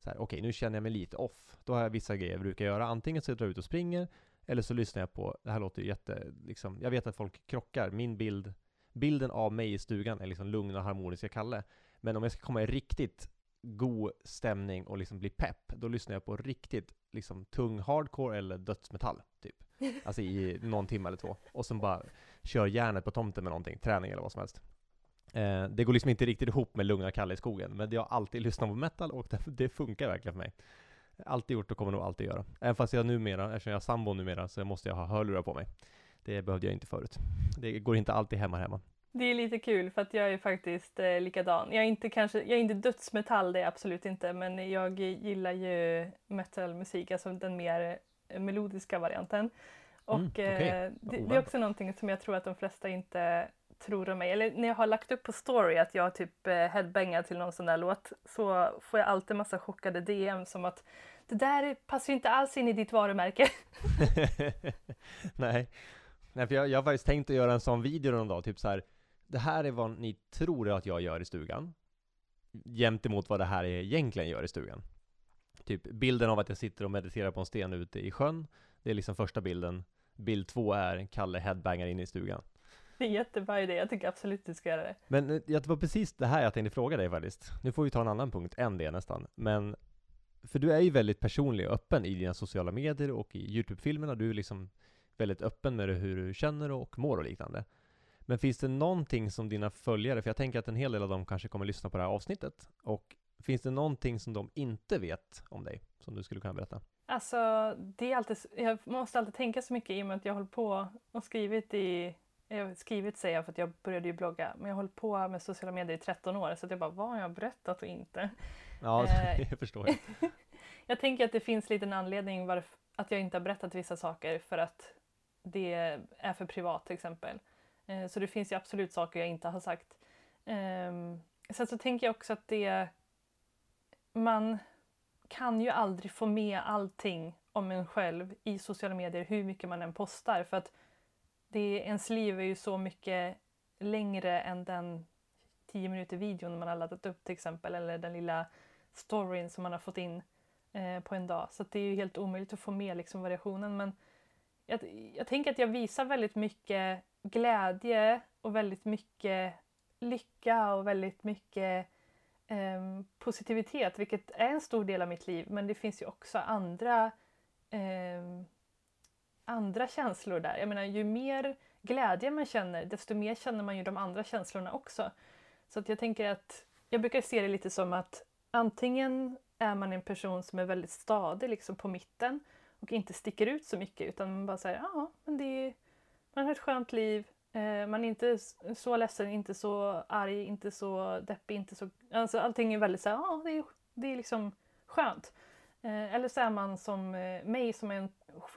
okej okay, nu känner jag mig lite off. Då har jag vissa grejer jag brukar göra. Antingen så drar jag ut och springer, eller så lyssnar jag på, det här låter ju jätte, liksom, jag vet att folk krockar. Min bild, bilden av mig i stugan är liksom lugna och harmoniska Kalle. Men om jag ska komma i riktigt god stämning och liksom bli pepp, då lyssnar jag på riktigt liksom tung hardcore eller dödsmetall, typ. Alltså i någon timme eller två. Och sen bara kör järnet på tomten med någonting, träning eller vad som helst. Eh, det går liksom inte riktigt ihop med lugna Kalle i skogen, men jag har alltid lyssnat på metal och det, det, funkar verkligen för mig. Alltid gjort och kommer nog alltid göra. Även fast jag numera, eftersom jag har sambo numera, så måste jag ha hörlurar på mig. Det behövde jag inte förut. Det går inte alltid hemma hemma. Det är lite kul för att jag är faktiskt eh, likadan. Jag är inte kanske, jag är inte dödsmetall, det är jag absolut inte, men jag gillar ju metalmusik, alltså den mer eh, melodiska varianten. Mm, och mm, okay. eh, det, det, är också någonting som jag tror att de flesta inte tror om mig. Eller när jag har lagt upp på story att jag typ eh, headbangar till någon sån där låt så får jag alltid massa chockade DM som att det där passar inte alls in i ditt varumärke. Nej. Nej, för jag, jag har faktiskt tänkt att göra en sån video någon dag, typ så här det här är vad ni tror att jag gör i stugan, jämt emot vad det här är egentligen gör i stugan. Typ bilden av att jag sitter och mediterar på en sten ute i sjön, det är liksom första bilden. Bild två är Kalle headbangar in i stugan. Det är en jättebra idé, jag tycker absolut du ska göra det. Men eh, det var precis det här jag tänkte fråga dig faktiskt. Nu får vi ta en annan punkt än det nästan. Men, för du är ju väldigt personlig och öppen i dina sociala medier och i YouTube-filmerna. Du är liksom väldigt öppen med hur du känner och mår och liknande. Men finns det någonting som dina följare, för jag tänker att en hel del av dem kanske kommer lyssna på det här avsnittet, och Finns det någonting som de inte vet om dig som du skulle kunna berätta? Alltså, det är alltid, jag måste alltid tänka så mycket i och med att jag håller på och skrivit i jag skrivit säger jag för att jag började ju blogga, men jag har hållit på med sociala medier i 13 år så att jag bara, vad har jag berättat och inte? Ja, Eh, jag förstår jag. Jag tänker att det finns lite en anledning varför att jag inte har berättat vissa saker för att det är för privat till exempel. Eh, så det finns ju absolut saker jag inte har sagt. Ehm, sen så tänker jag också att det... Man kan ju aldrig få med allting om en själv i sociala medier hur mycket man än postar för att det, ens liv är ju så mycket längre än den 10 minuter videon man har laddat upp till exempel eller den lilla storyn som man har fått in eh, på en dag. Så att det är ju helt omöjligt att få med liksom, variationen. Men jag, jag tänker att jag visar väldigt mycket glädje och väldigt mycket lycka och väldigt mycket ehm, positivitet, vilket är en stor del av mitt liv. Men det finns ju också andra, ehm, andra känslor där. Jag menar, ju mer glädje man känner, desto mer känner man ju de andra känslorna också. Så att jag tänker att jag brukar se det lite som att antingen är man en person som är väldigt stadig liksom på mitten och inte sticker ut så mycket utan man bara säger ja, men det är, man har ett skönt liv, eh, man är inte så ledsen, inte så arg, inte så deppig, inte så... Alltså allting är väldigt så här, ja, det är, det är liksom skönt. Eh, eller så är man som eh, mig som är en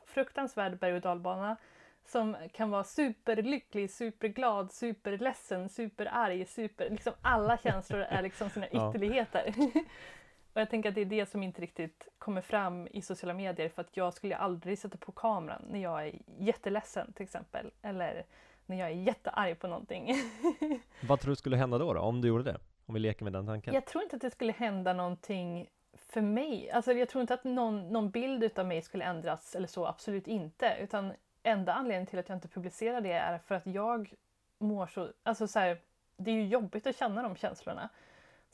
fruktansvärd berg och dalbana som kan vara superlycklig, superglad, superledsen, superarg, super... Liksom alla känslor är liksom sina ytterligheter. Och jag tänker att det är det som inte riktigt kommer fram i sociala medier för att jag skulle aldrig sätta på kameran när jag är jätteledsen till exempel. Eller när jag är jättearg på någonting. Vad tror du skulle hända då, då, om du gjorde det? Om vi leker med den tanken. Jag tror inte att det skulle hända någonting för mig. Alltså jag tror inte att någon, någon bild utav mig skulle ändras eller så, absolut inte. Utan enda anledningen till att jag inte publicerar det är för att jag mår så... Alltså så här, det är ju jobbigt att känna de känslorna.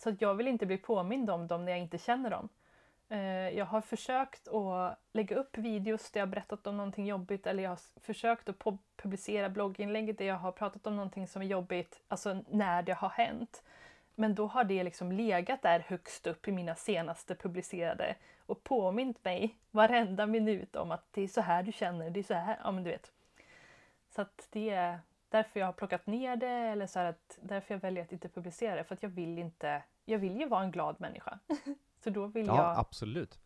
Så att jag vill inte bli påmind om dem när jag inte känner dem. Eh, jag har försökt att lägga upp videos där jag har berättat om någonting jobbigt eller jag har försökt att publicera blogginlägg där jag har pratat om någonting som är jobbigt, alltså när det har hänt. Men då har det liksom legat där högst upp i mina senaste publicerade och påmint mig varenda minut om att det är så här du känner, det är så här, ja men du vet. Så att det är därför jag har plockat ner det eller så att därför jag väljer att inte publicera det för att jag vill inte, jag vill ju vara en glad människa. så då vill Ja, jag absolut.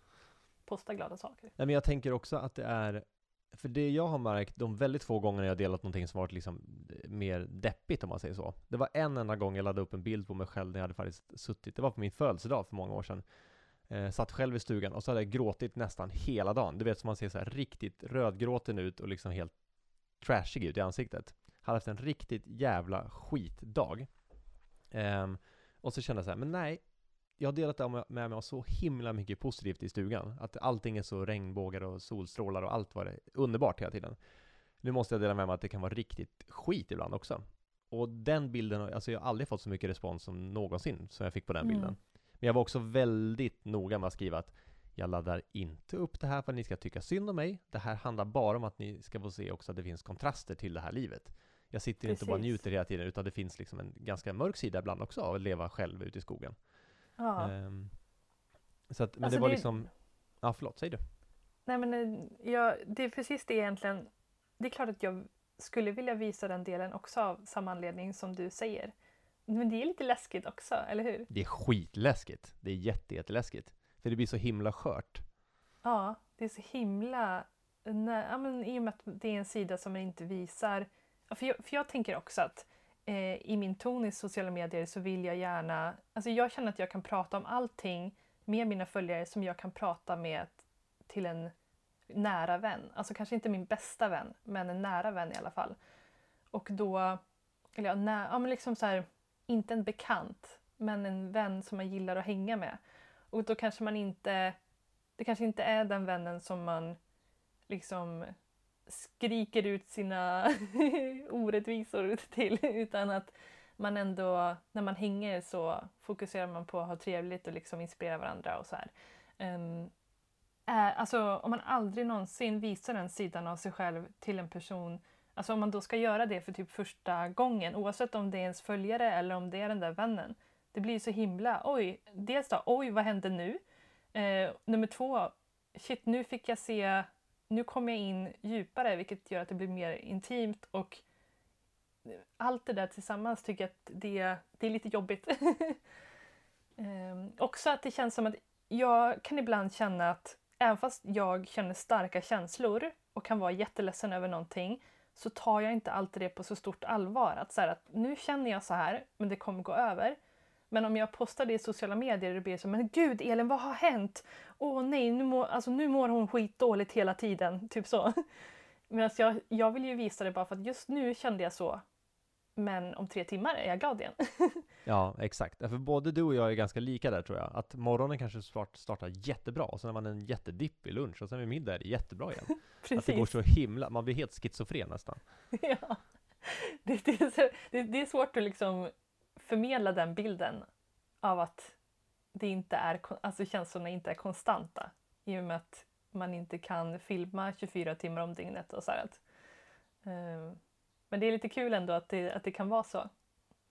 posta glada saker. Nej, men jag tänker också att det är, för det jag har märkt de väldigt få gångerna jag delat någonting som varit liksom mer deppigt om man säger så. Det var en enda gång jag laddade upp en bild på mig själv när jag hade faktiskt suttit, det var på min födelsedag för många år sedan. Eh, satt själv i stugan och så hade jag gråtit nästan hela dagen. Du vet som man ser så här riktigt rödgråten ut och liksom helt trashig ut i ansiktet. Hade haft en riktigt jävla skitdag. Ehm, och så kände jag så här, men nej, jag har delat det med mig av så himla mycket positivt i stugan. Att allting är så regnbågar och solstrålar och allt var det underbart hela tiden. Nu måste jag dela med mig att det kan vara riktigt skit ibland också. Och den bilden, alltså jag har aldrig fått så mycket respons som någonsin som jag fick på den Mm. bilden. Men jag var också väldigt noga med att skriva att jag laddar inte upp det här för att ni ska tycka synd om mig. Det här handlar bara om att ni ska få se också att det finns kontraster till det här livet. Jag sitter inte och bara Precis. njuter hela tiden utan det finns liksom en ganska mörk sida ibland också av att leva själv ute i skogen. Ja. Ehm, så att, men Alltså det var det- liksom, ja förlåt, säg du. Nej men eh, jag, det är precis det egentligen. Det är klart att jag skulle vilja visa den delen också av samma anledning som du säger. Men det är lite läskigt också, eller hur? Det är skitläskigt. Det är jätte, jätteläskigt. För det blir så himla skört. Ja, det är så himla... Nej, ja, men I och med att det är en sida som man inte visar... För jag, för jag tänker också att eh, i min ton i sociala medier så vill jag gärna... Alltså jag känner att jag kan prata om allting med mina följare som jag kan prata med till en nära vän. Alltså kanske inte min bästa vän, men en nära vän i alla fall. Och då... Eller ja, nä, ja men liksom så här, inte en bekant, men en vän som man gillar att hänga med. Och då kanske man inte det kanske inte är den vännen som man liksom skriker ut sina orättvisor till utan att man ändå, när man hänger så fokuserar man på att ha trevligt och liksom inspirera varandra och så här. Um, alltså om man aldrig någonsin visar den sidan av sig själv till en person, alltså om man då ska göra det för typ första gången, oavsett om det är ens följare eller om det är den där vännen, det blir så himla, oj, dels då, oj vad hände nu? Eh, nummer två, shit nu fick jag se, nu kommer jag in djupare vilket gör att det blir mer intimt och allt det där tillsammans tycker jag att det, det är lite jobbigt. ehm, också att det känns som att jag kan ibland känna att även fast jag känner starka känslor och kan vara jätteledsen över någonting så tar jag inte alltid det på så stort allvar. Att, så här, att nu känner jag så här, men det kommer gå över. Men om jag postar det i sociala medier det blir så men gud Elin vad har hänt? Åh nej, nu mår, alltså, nu mår hon skitdåligt hela tiden. Typ så. Medan jag, jag vill ju visa det bara för att just nu kände jag så. Men om tre timmar är jag glad igen. ja, exakt. För både du och jag är ganska lika där tror jag. Att morgonen kanske start, startar jättebra och sen har man en jättedipp i lunch och sen vid middag är det jättebra igen. Precis. Att det går så himla, man blir helt schizofren nästan. ja. Det, det, är så, det, det är svårt att liksom förmedla den bilden av att det inte är, alltså känslorna inte är konstanta i och med att man inte kan filma 24 timmar om dygnet och så att, ehm, Men det är lite kul ändå att det, att det kan vara så.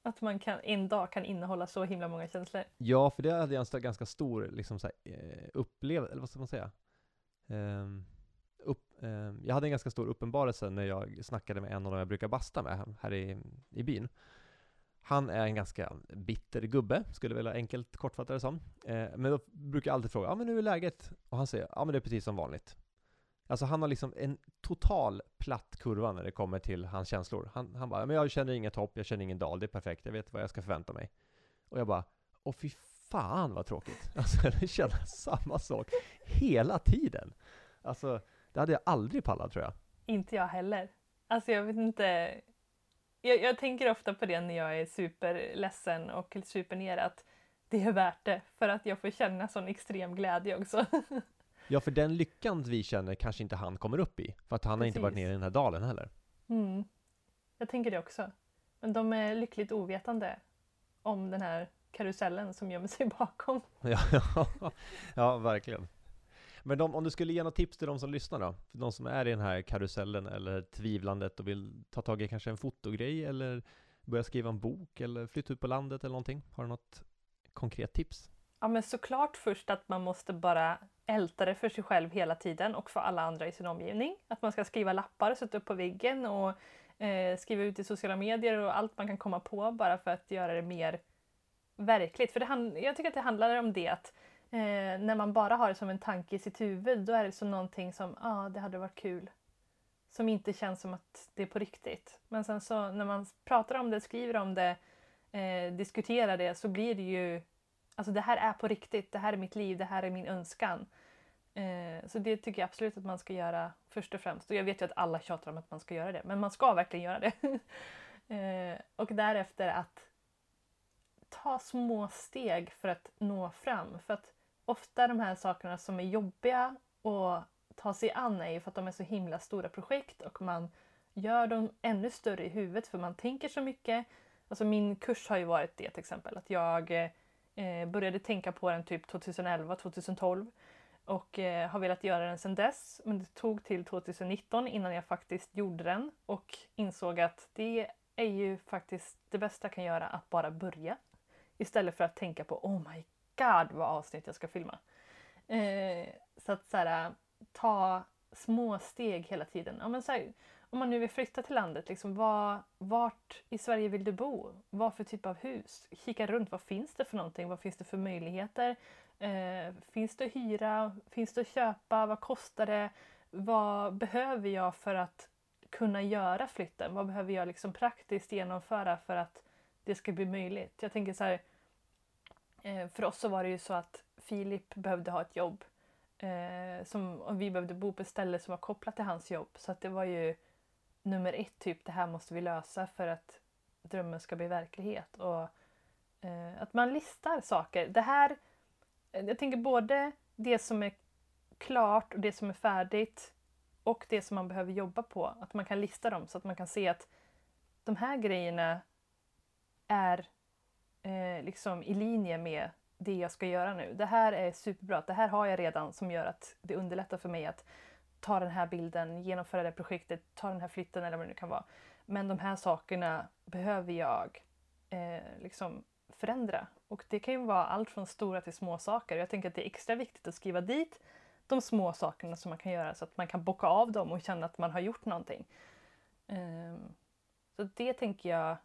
Att man kan, en dag kan innehålla så himla många känslor. Ja, för det hade jag en ganska stor liksom så här, eh, upplevelse, eller vad ska man säga? Um, upp, um, jag hade en ganska stor uppenbarelse när jag snackade med en av dem jag brukar basta med här i, i byn. Han är en ganska bitter gubbe, skulle jag vilja enkelt kortfatta det som. Eh, men då brukar jag alltid fråga, ja men hur är läget? Och han säger, ja men det är precis som vanligt. Alltså han har liksom en total platt kurva när det kommer till hans känslor. Han, han bara, men jag känner inget hopp, jag känner ingen dal, det är perfekt, jag vet vad jag ska förvänta mig. Och jag bara, åh fy fan vad tråkigt. Alltså jag känner samma sak hela tiden. Alltså, det hade jag aldrig pallat tror jag. Inte jag heller. Alltså jag vet inte, jag, jag, tänker ofta på det när jag är superledsen och supernere att det är värt det för att jag får känna sån extrem glädje också. ja, för den lyckan vi känner kanske inte han kommer upp i, för att han Precis. har inte varit nere i den här dalen heller. Mm. Jag tänker det också. Men de är lyckligt ovetande om den här karusellen som gömmer sig bakom. ja, ja, verkligen. Men de, om du skulle ge något tips till de som lyssnar då? För de som är i den här karusellen eller tvivlandet och vill ta tag i kanske en fotogrej eller börja skriva en bok eller flytta ut på landet eller någonting. Har du något konkret tips? Ja men såklart först att man måste bara älta det för sig själv hela tiden och för alla andra i sin omgivning. Att man ska skriva lappar och sätta upp på väggen och eh, skriva ut i sociala medier och allt man kan komma på bara för att göra det mer verkligt. För det jag tycker att det handlar om det att Eh, när man bara har det som en tanke i sitt huvud då är det som någonting som, ja ah, det hade varit kul. Som inte känns som att det är på riktigt. Men sen så när man pratar om det, skriver om det, eh, diskuterar det så blir det ju, alltså det här är på riktigt, det här är mitt liv, det här är min önskan. Eh, så det tycker jag absolut att man ska göra först och främst. Och jag vet ju att alla tjatar om att man ska göra det, men man ska verkligen göra det. eh, och därefter att ta små steg för att nå fram. För att ofta de här sakerna som är jobbiga att ta sig an är ju för att de är så himla stora projekt och man gör dem ännu större i huvudet för man tänker så mycket. Alltså min kurs har ju varit det till exempel, att jag eh, började tänka på den typ 2011, 2012 och eh, har velat göra den sedan dess. Men det tog till 2019 innan jag faktiskt gjorde den och insåg att det är ju faktiskt det bästa jag kan göra att bara börja. Istället för att tänka på oh my god vad avsnitt jag ska filma. Eh, så att så här, ta små steg hela tiden. Ja, men så här, om man nu vill flytta till landet, liksom, var, vart i Sverige vill du bo? Vad för typ av hus? Kika runt, vad finns det för någonting? Vad finns det för möjligheter? Eh, finns det att hyra? Finns det att köpa? Vad kostar det? Vad behöver jag för att kunna göra flytten? Vad behöver jag liksom praktiskt genomföra för att det ska bli möjligt? Jag tänker så här, Eh, för oss så var det ju så att Filip behövde ha ett jobb eh, som, och vi behövde bo på ett ställe som var kopplat till hans jobb. Så att det var ju nummer ett, typ det här måste vi lösa för att drömmen ska bli verklighet. Och eh, Att man listar saker. Det här, eh, jag tänker både det som är klart och det som är färdigt och det som man behöver jobba på. Att man kan lista dem så att man kan se att de här grejerna är eh, liksom i linje med det jag ska göra nu. Det här är superbra, det här har jag redan som gör att det underlättar för mig att ta den här bilden, genomföra det projektet, ta den här flytten eller vad det nu kan vara. Men de här sakerna behöver jag eh, liksom förändra. Och det kan ju vara allt från stora till små saker. Jag tänker att det är extra viktigt att skriva dit de små sakerna som man kan göra så att man kan bocka av dem och känna att man har gjort någonting. Eh, så det tänker jag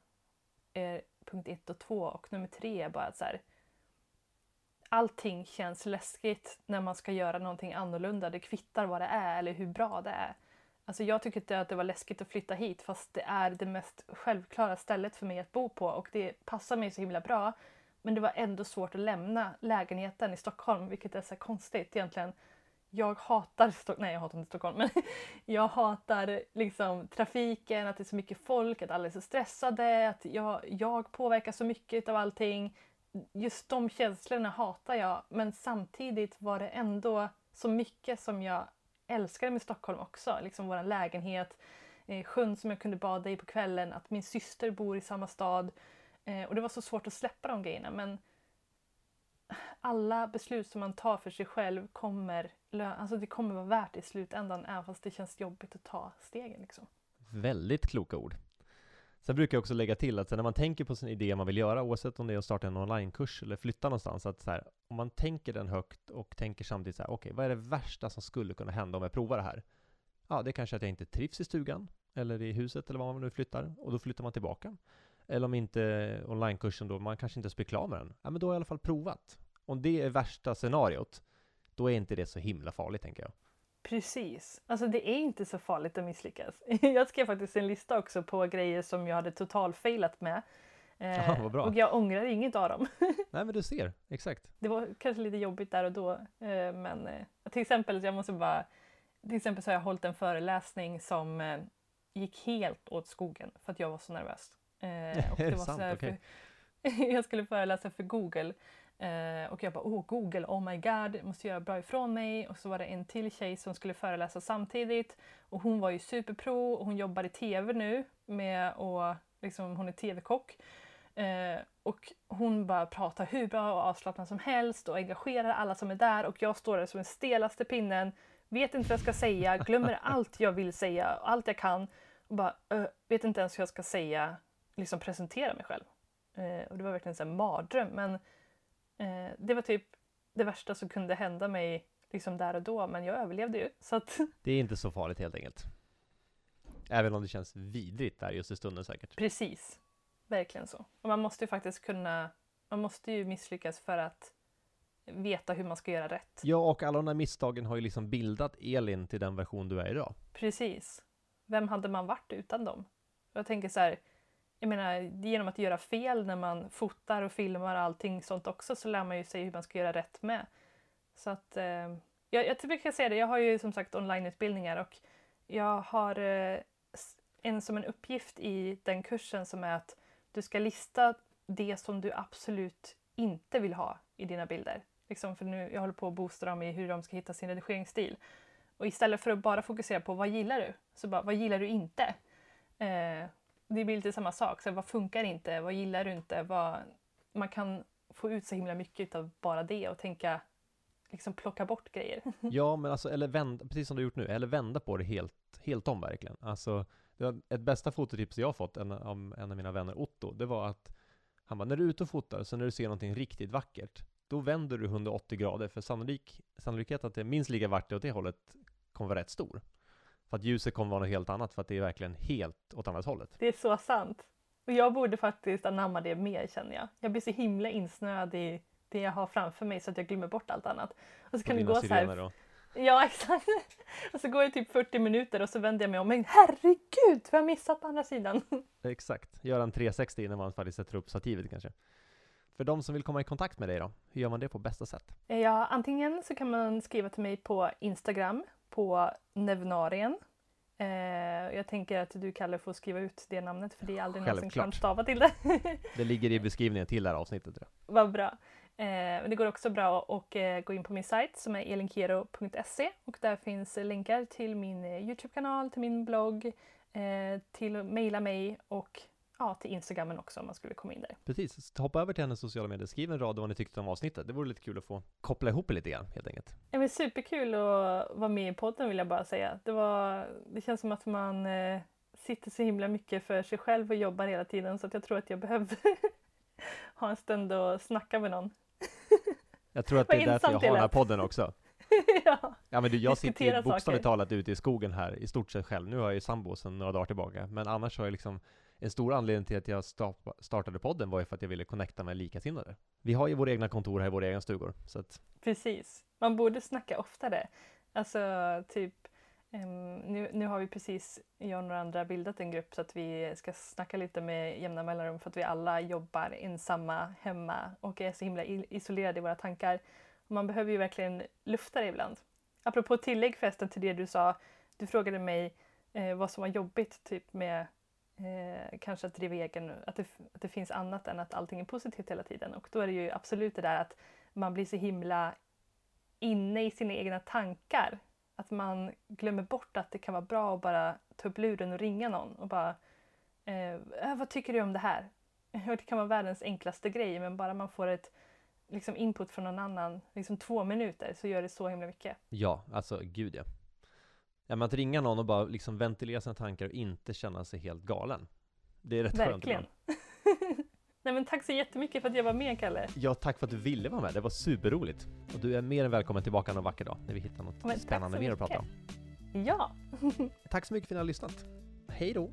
är punkt ett och två. Och nummer tre är bara att så här, allting känns läskigt när man ska göra någonting annorlunda. Det kvittar vad det är eller hur bra det är. Alltså jag tycker att det var läskigt att flytta hit fast det är det mest självklara stället för mig att bo på och det passar mig så himla bra. Men det var ändå svårt att lämna lägenheten i Stockholm, vilket är så konstigt egentligen. Jag hatar Stockholm, nej jag hatar inte Stockholm, men jag hatar liksom trafiken, att det är så mycket folk, att alla är så stressade, att jag, jag påverkas så mycket av allting. Just de känslorna hatar jag, men samtidigt var det ändå så mycket som jag älskade med Stockholm också. Liksom vår lägenhet, eh, sjön som jag kunde bada i på kvällen, att min syster bor i samma stad. Eh, och det var så svårt att släppa de grejerna men alla beslut som man tar för sig själv kommer, alltså det kommer vara värt det i slutändan även fast det känns jobbigt att ta stegen. Liksom. Väldigt kloka ord. Sen brukar jag också lägga till att när man tänker på sin idé man vill göra, oavsett om det är att starta en onlinekurs eller flytta någonstans, att så här, om man tänker den högt och tänker samtidigt så här, okej, okay, vad är det värsta som skulle kunna hända om jag provar det här? Ja, det är kanske att jag inte trivs i stugan, eller i huset, eller var man nu flyttar, och då flyttar man tillbaka. Eller om inte onlinekursen då, man kanske inte ens blir klar med den. Ja, men då har jag i alla fall provat. Om det är värsta scenariot, då är inte det så himla farligt, tänker jag. Precis. Alltså det är inte så farligt att misslyckas. Jag skrev faktiskt en lista också på grejer som jag hade totalfailat med. Ja, vad bra. Och jag ångrar inget av dem. Nej men du ser, exakt. Det var kanske lite jobbigt där och då. Eh, men eh, till exempel, jag måste bara... Till exempel så har jag hållit en föreläsning som eh, gick helt åt skogen för att jag var så nervös. Och det var sant? Så okay. för, jag skulle föreläsa för Google Eh, och jag bara, oh Google, oh my god, jag måste göra bra ifrån mig. Och så var det en till tjej som skulle föreläsa samtidigt. Och hon var ju superpro och hon jobbar i TV nu med och liksom, hon är TV-kock. Eh, och hon bara pratar hur bra och avslappnad som helst och engagerar alla som är där och jag står där som den stelaste pinnen, vet inte vad jag ska säga, glömmer allt jag vill säga, allt jag kan och bara uh, vet inte ens hur jag ska säga, liksom presentera mig själv. Eh, och det var verkligen en mardröm men Eh, det var typ det värsta som kunde hända mig liksom där och då, men jag överlevde ju. Så att... Det är inte så farligt helt enkelt. Även om det känns vidrigt där just i stunden säkert. Precis, verkligen så. Och man måste ju faktiskt kunna, man måste ju misslyckas för att veta hur man ska göra rätt. Ja, och alla de här misstagen har ju liksom bildat Elin till den version du är idag. Precis. Vem hade man varit utan dem? Jag tänker så här, jag menar, genom att göra fel när man fotar och filmar och allting sånt också så lär man ju sig hur man ska göra rätt med. Så att, eh, jag, jag brukar säga det, jag har ju som sagt onlineutbildningar och jag har eh, en som en uppgift i den kursen som är att du ska lista det som du absolut inte vill ha i dina bilder. Liksom för nu, jag håller på att boosta dem i hur de ska hitta sin redigeringsstil. Och istället för att bara fokusera på vad gillar du, så bara vad gillar du inte? Eh, det blir lite samma sak. Så vad funkar inte? Vad gillar du inte? Vad, man kan få ut så himla mycket av bara det och tänka liksom plocka bort grejer. Ja, men alltså, eller vända, precis som du har gjort nu, eller vända på det helt, helt om verkligen. Alltså, det var ett bästa fototips jag fått en, av en av mina vänner, Otto, det var att han bara, när du är ute och fotar, så när du ser någonting riktigt vackert, då vänder du 180 grader, för sannolik, sannolikheten att det är minst lika vackert åt det hållet kommer vara rätt stor. För att ljuset kommer vara något helt annat för att det är verkligen helt åt andra hållet. Det är så sant. Och jag borde faktiskt anamma det mer känner jag. Jag blir så himla insnöad i det jag har framför mig så att jag glömmer bort allt annat. Och så kan det gå så här. Då. Ja exakt. Och så går det typ 40 minuter och så vänder jag mig om. Men herregud, vad har jag missat på andra sidan? Exakt, göra en 360 innan man faktiskt sätter upp stativet kanske. För de som vill komma i kontakt med dig då, hur gör man det på bästa sätt? Ja, antingen så kan man skriva till mig på Instagram på Nevnarien. Eh, jag tänker att du Kalle får skriva ut det namnet för det är aldrig någon som kan stava till det. det ligger i beskrivningen till det här avsnittet. Tror jag. Vad bra. Eh, det går också bra att eh, gå in på min sajt som är elinkero.se och där finns länkar till min eh, Youtube-kanal, till min blogg, eh, till mejla mig och ja, till Instagramen också om man skulle komma in där. Precis, hoppa över till hennes sociala medier, skriv en rad om vad ni tyckte om avsnittet. Det vore lite kul att få koppla ihop det lite grann helt enkelt. Ja, men superkul att vara med i podden vill jag bara säga. Det, var, det känns som att man eh, sitter så himla mycket för sig själv och jobbar hela tiden så att jag tror att jag behöver ha en stund och snacka med någon. Jag tror att det är därför jag har den här podden också. ja. Ja men du, jag sitter ju bokstavligt talat ute i skogen här i stort sett själv. Nu har jag ju sambo sedan några dagar tillbaka. Men annars har jag liksom en stor anledning till att jag startade podden var ju för att jag ville connecta med likasinnade. Vi har ju våra egna kontor här i våra egna stugor. Så att, Precis. Man borde snacka oftare. Alltså typ um, nu, nu har vi precis, jag och några andra, bildat en grupp så att vi ska snacka lite med jämna mellanrum för att vi alla jobbar ensamma hemma och är så himla isolerade i våra tankar. Och man behöver ju verkligen lufta det ibland. Apropå tillägg förresten till det du sa. Du frågade mig eh, vad som var jobbigt typ med eh, kanske att driva egen, att det, att det finns annat än att allting är positivt hela tiden. Och då är det ju absolut det där att man blir så himla inne i sina egna tankar. Att man glömmer bort att det kan vara bra att bara ta upp luren och ringa någon och bara eh, äh, Vad tycker du om det här? Det kan vara världens enklaste grej men bara man får ett liksom input från någon annan, liksom två minuter, så gör det så himla mycket. ja, alltså gud ja. Men att ringa någon och bara liksom ventilera sina tankar och inte känna sig helt galen. Det är rätt skönt Verkligen. ibland. Nej men tack så jättemycket för att jag var med Kalle. Ja, tack för att du ville vara med. Det var superroligt. Och du är mer än välkommen tillbaka någon vacker dag när vi hittar något Men spännande mer att prata om. Ja, Tack så mycket för att ni har lyssnat. Hej då!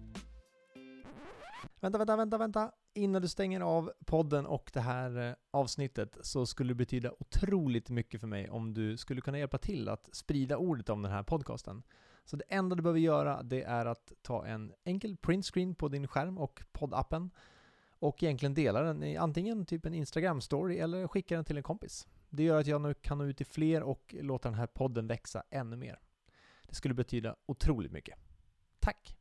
Vänta, vänta, vänta, vänta. Innan du stänger av podden och det här eh, avsnittet så skulle det betyda otroligt mycket för mig om du skulle kunna hjälpa till att sprida ordet om den här podcasten. Så det enda du behöver göra det är att ta en enkel printscreen på din skärm och poddappen och egentligen dela den i antingen typ en Instagram-story eller skicka den till en kompis. Det gör att jag nu kan nå ut till fler och låta den här podden växa ännu mer. Det skulle betyda otroligt mycket. Tack!